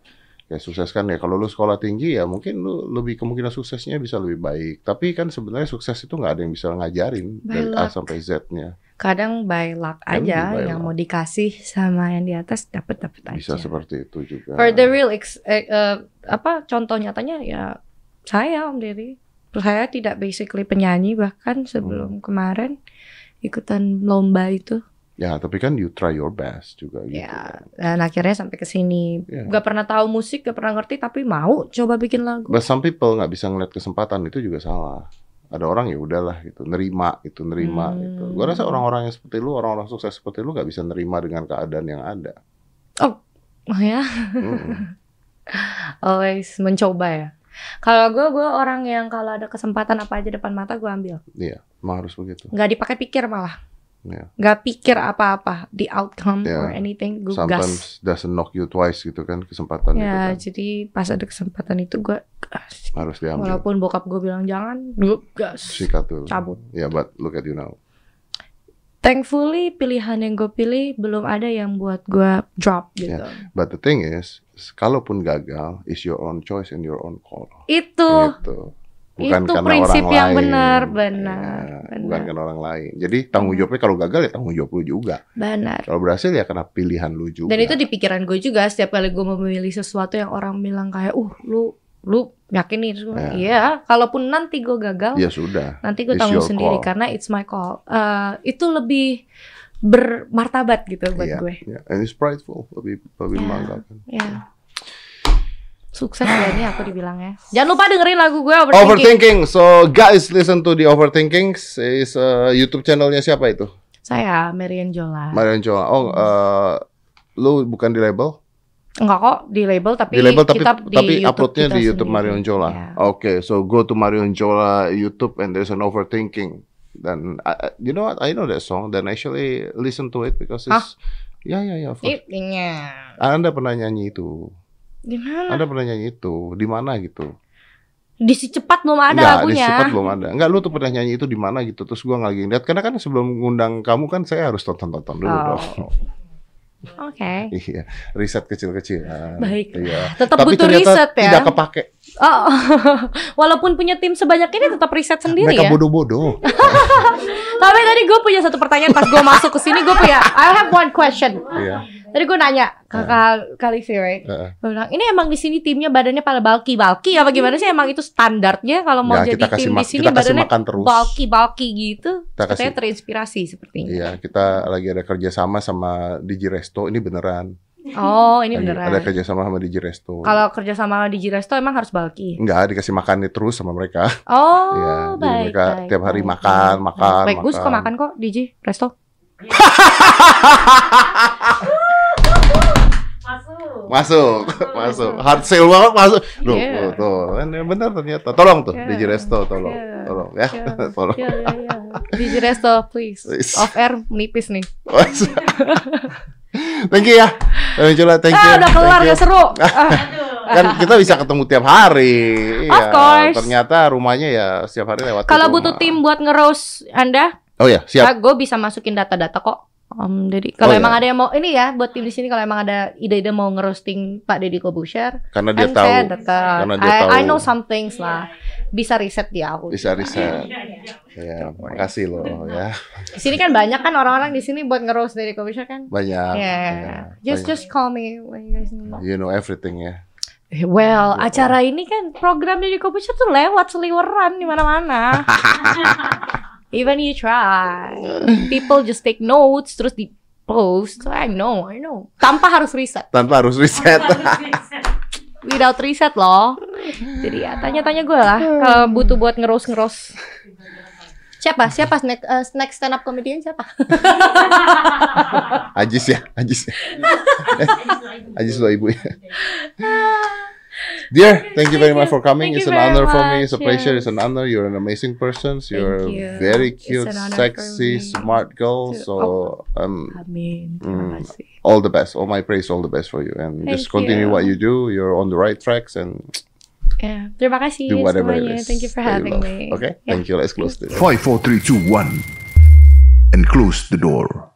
S1: Kayak sukses kan ya kalau lu sekolah tinggi ya mungkin lu lebih kemungkinan suksesnya bisa lebih baik. Tapi kan sebenarnya sukses itu nggak ada yang bisa ngajarin
S2: By
S1: dari A
S2: luck.
S1: sampai Z-nya.
S2: Kadang by luck aja
S1: by
S2: yang
S1: luck.
S2: mau dikasih sama yang di atas dapat dapat aja.
S1: Bisa seperti itu juga.
S2: For the real ex- eh, eh, apa contoh nyatanya ya saya Om Dery. Saya tidak basically penyanyi bahkan sebelum
S1: Hmm.
S2: kemarin ikutan lomba itu.
S1: Ya, tapi kan you try your best juga gitu.
S2: Ya, dan akhirnya sampai ke sini.
S1: Ya.
S2: Gak pernah tahu musik, gak pernah ngerti tapi mau coba bikin lagu.
S1: But some people nggak bisa ngeliat kesempatan itu juga salah. Ada orang ya udahlah gitu, nerima itu nerima
S2: Hmm.
S1: gitu. Gua rasa orang-orang yang seperti lu, orang-orang sukses seperti lu nggak bisa nerima dengan keadaan yang ada.
S2: Oh ya,
S1: Mm-mm.
S2: always mencoba ya. Kalau gue, gue orang yang kalau ada kesempatan apa aja depan mata gue ambil.
S1: Iya, emang harus begitu.
S2: Nggak dipakai pikir malah.
S1: Iya.
S2: Nggak pikir apa-apa, the outcome
S1: Ya.
S2: or anything, gue gas.
S1: Sometimes doesn't knock you twice gitu kan kesempatan itu
S2: Ya,
S1: kan
S2: jadi pas ada kesempatan itu gue gas.
S1: harus diambil.
S2: Walaupun bokap gue bilang jangan, gue gas.
S1: Sikat dulu.
S2: Cabut.
S1: Ya, but look at you now.
S2: Thankfully pilihan yang gue pilih belum ada yang buat gue drop gitu.
S1: But the thing is, kalaupun gagal, is your own choice and your own call.
S2: Itu
S1: Gitu.
S2: Itu prinsip
S1: orang
S2: yang
S1: lain.
S2: benar, benar,
S1: Ya,
S2: benar.
S1: Bukan karena orang lain. Jadi tanggung jawabnya kalau gagal ya tanggung jawab lu juga.
S2: benar.
S1: Kalau berhasil ya karena pilihan lu juga.
S2: Dan itu di pikiran gue juga setiap kali gue memilih sesuatu yang orang bilang kayak, uh lu lu yakin nih? Terus gue,
S1: Ya.
S2: Iya, kalaupun nanti gue gagal,
S1: Ya sudah.
S2: nanti gue tanggung sendiri
S1: call.
S2: karena it's my call. Eh, itu lebih bermartabat gitu buat
S1: Iya,
S2: gue.
S1: iya. And it's prideful. Lebih lebih
S2: Ya.
S1: membanggakan.
S2: Ya. Sukses ya ini aku dibilangnya. Jangan lupa dengerin lagu gue overthinking.
S1: Overthinking. So guys, listen to the Overthinking. Is uh, YouTube channelnya siapa itu?
S2: Saya Marian Jola.
S1: Marion Jola. Oh, uh, lu bukan di label?
S2: Enggak kok di label tapi
S1: di label tapi
S2: kita di
S1: tapi
S2: YouTube
S1: uploadnya
S2: kita
S1: di YouTube
S2: sendiri.
S1: Marion Jola.
S2: Ya.
S1: Oke, so go to Marion Jola YouTube and there's an Overthinking. Dan I- you know what? I know that song. Dan actually listen to it because it's ya ya ya. course.
S2: Itunya.
S1: Anda pernah nyanyi itu?
S2: Di mana?
S1: Anda pernah nyanyi itu? Di mana gitu?
S2: Di si cepat belum ada
S1: Enggak,
S2: lagunya.
S1: di Cepat belum ada. Enggak, lu tuh pernah nyanyi itu di mana gitu. Terus gua lagi lihat karena kan sebelum ngundang kamu kan saya harus tonton-tonton dulu
S2: Oh.
S1: dong.
S2: Oke.
S1: Iya, riset kecil-kecil.
S2: Baik.
S1: Iya.
S2: Tetap
S1: Tapi
S2: butuh riset ya.
S1: tidak kepake.
S2: Oh, walaupun punya tim sebanyak ini tetap riset sendiri
S1: Mereka
S2: ya.
S1: bodoh-bodoh.
S2: Tapi tadi gue punya satu pertanyaan pas gue masuk ke sini gue punya I have one question.
S1: Iya.
S2: Tadi gue nanya ke Kak Kalifi, right?
S1: Heeh.
S2: Gue bilang, ini emang di sini timnya badannya pada bulky-bulky apa gimana sih? Emang itu standarnya kalau mau
S1: Ya,
S2: jadi tim di sini badannya
S1: makan terus.
S2: bulky-bulky gitu.
S1: Kita
S2: Katanya
S1: kasih-
S2: terinspirasi sepertinya.
S1: Iya, kita lagi ada kerjasama sama Digi Resto. Ini beneran.
S2: Oh, ini beneran.
S1: Ada kerjasama sama Digi Resto.
S2: Kalau kerja sama di Jiresto emang harus bulky.
S1: Enggak, dikasih makannya terus sama mereka.
S2: Oh,
S1: Iya, jadi
S2: baik.
S1: mereka
S2: baik,
S1: tiap hari
S2: baik,
S1: makan,
S2: baik.
S1: makan,
S2: Baik, gue suka
S1: makan.
S2: makan kok di Resto.
S5: Masuk.
S1: Masuk, masuk. Hard sale banget masuk. Loh,
S2: Iya.
S1: tuh, tuh. Bener ternyata. Tolong tuh,
S2: Iya.
S1: Digi Resto, tolong.
S2: Iya.
S1: Tolong ya.
S2: Iya.
S1: Tolong.
S2: Iya, iya, iya. Di Resto, please.
S1: Please.
S2: Off air menipis nih.
S1: thank you ya. Thank you, thank you.
S2: Ah, udah kelar gak seru. Ah,
S1: Kan kita bisa ketemu tiap hari.
S2: Of
S1: Iya.
S2: course.
S1: Ternyata rumahnya ya setiap hari lewat.
S2: Kalau butuh tim buat nge-roast Anda,
S1: Oh ya, siap.
S2: gue bisa masukin data-data kok. Om Deddy, kalau
S1: Oh,
S2: emang
S1: iya.
S2: ada yang mau ini ya buat tim di sini kalau emang ada ide-ide mau nge-roasting Pak Deddy Kobusher,
S1: Karena dia tahu.
S2: dekat.
S1: Karena dia
S2: I,
S1: tahu.
S2: I know some things lah. Bisa riset di aku.
S1: Bisa riset. Ya, makasih loh ya.
S2: Di sini kan banyak kan orang-orang di sini buat nge-roast Deddy Kobusher kan.
S1: Banyak.
S2: Yeah.
S1: ya,
S2: Just
S1: banyak.
S2: just call me when you guys know.
S1: You know everything ya.
S2: Well,
S1: Ya
S2: acara ini kan program Deddy Kobusher tuh lewat seliweran di mana-mana. Even you try, people just take notes terus di post. So I know, I know. Tanpa harus riset,
S1: Tanpa harus riset.
S2: without riset loh. Jadi ya tanya-tanya gue lah kalau butuh buat ngeros ngeros. Siapa? Siapa next, uh, next stand up comedian siapa?
S1: Ajis ya, Ajis ya. Ajis lo ibu ya. Dear, thank you very much for coming.
S2: Thank
S1: It's an honor for me. It's a
S2: much,
S1: pleasure.
S2: yes.
S1: It's an honor. You're an amazing person. You're
S2: you.
S1: very cute, sexy, smart girl.
S2: to-
S1: So, um. Mm. All the best. All my praise, all the best for you. And
S2: Thank
S1: just continue
S2: you.
S1: what you do. You're on the right tracks and
S2: Ya, terima kasih
S1: do
S2: semuanya. Thank you for having me.
S1: Okay,
S2: Ya.
S1: thank you. Let's close this.
S3: Five, four, three, two, one, and close the door.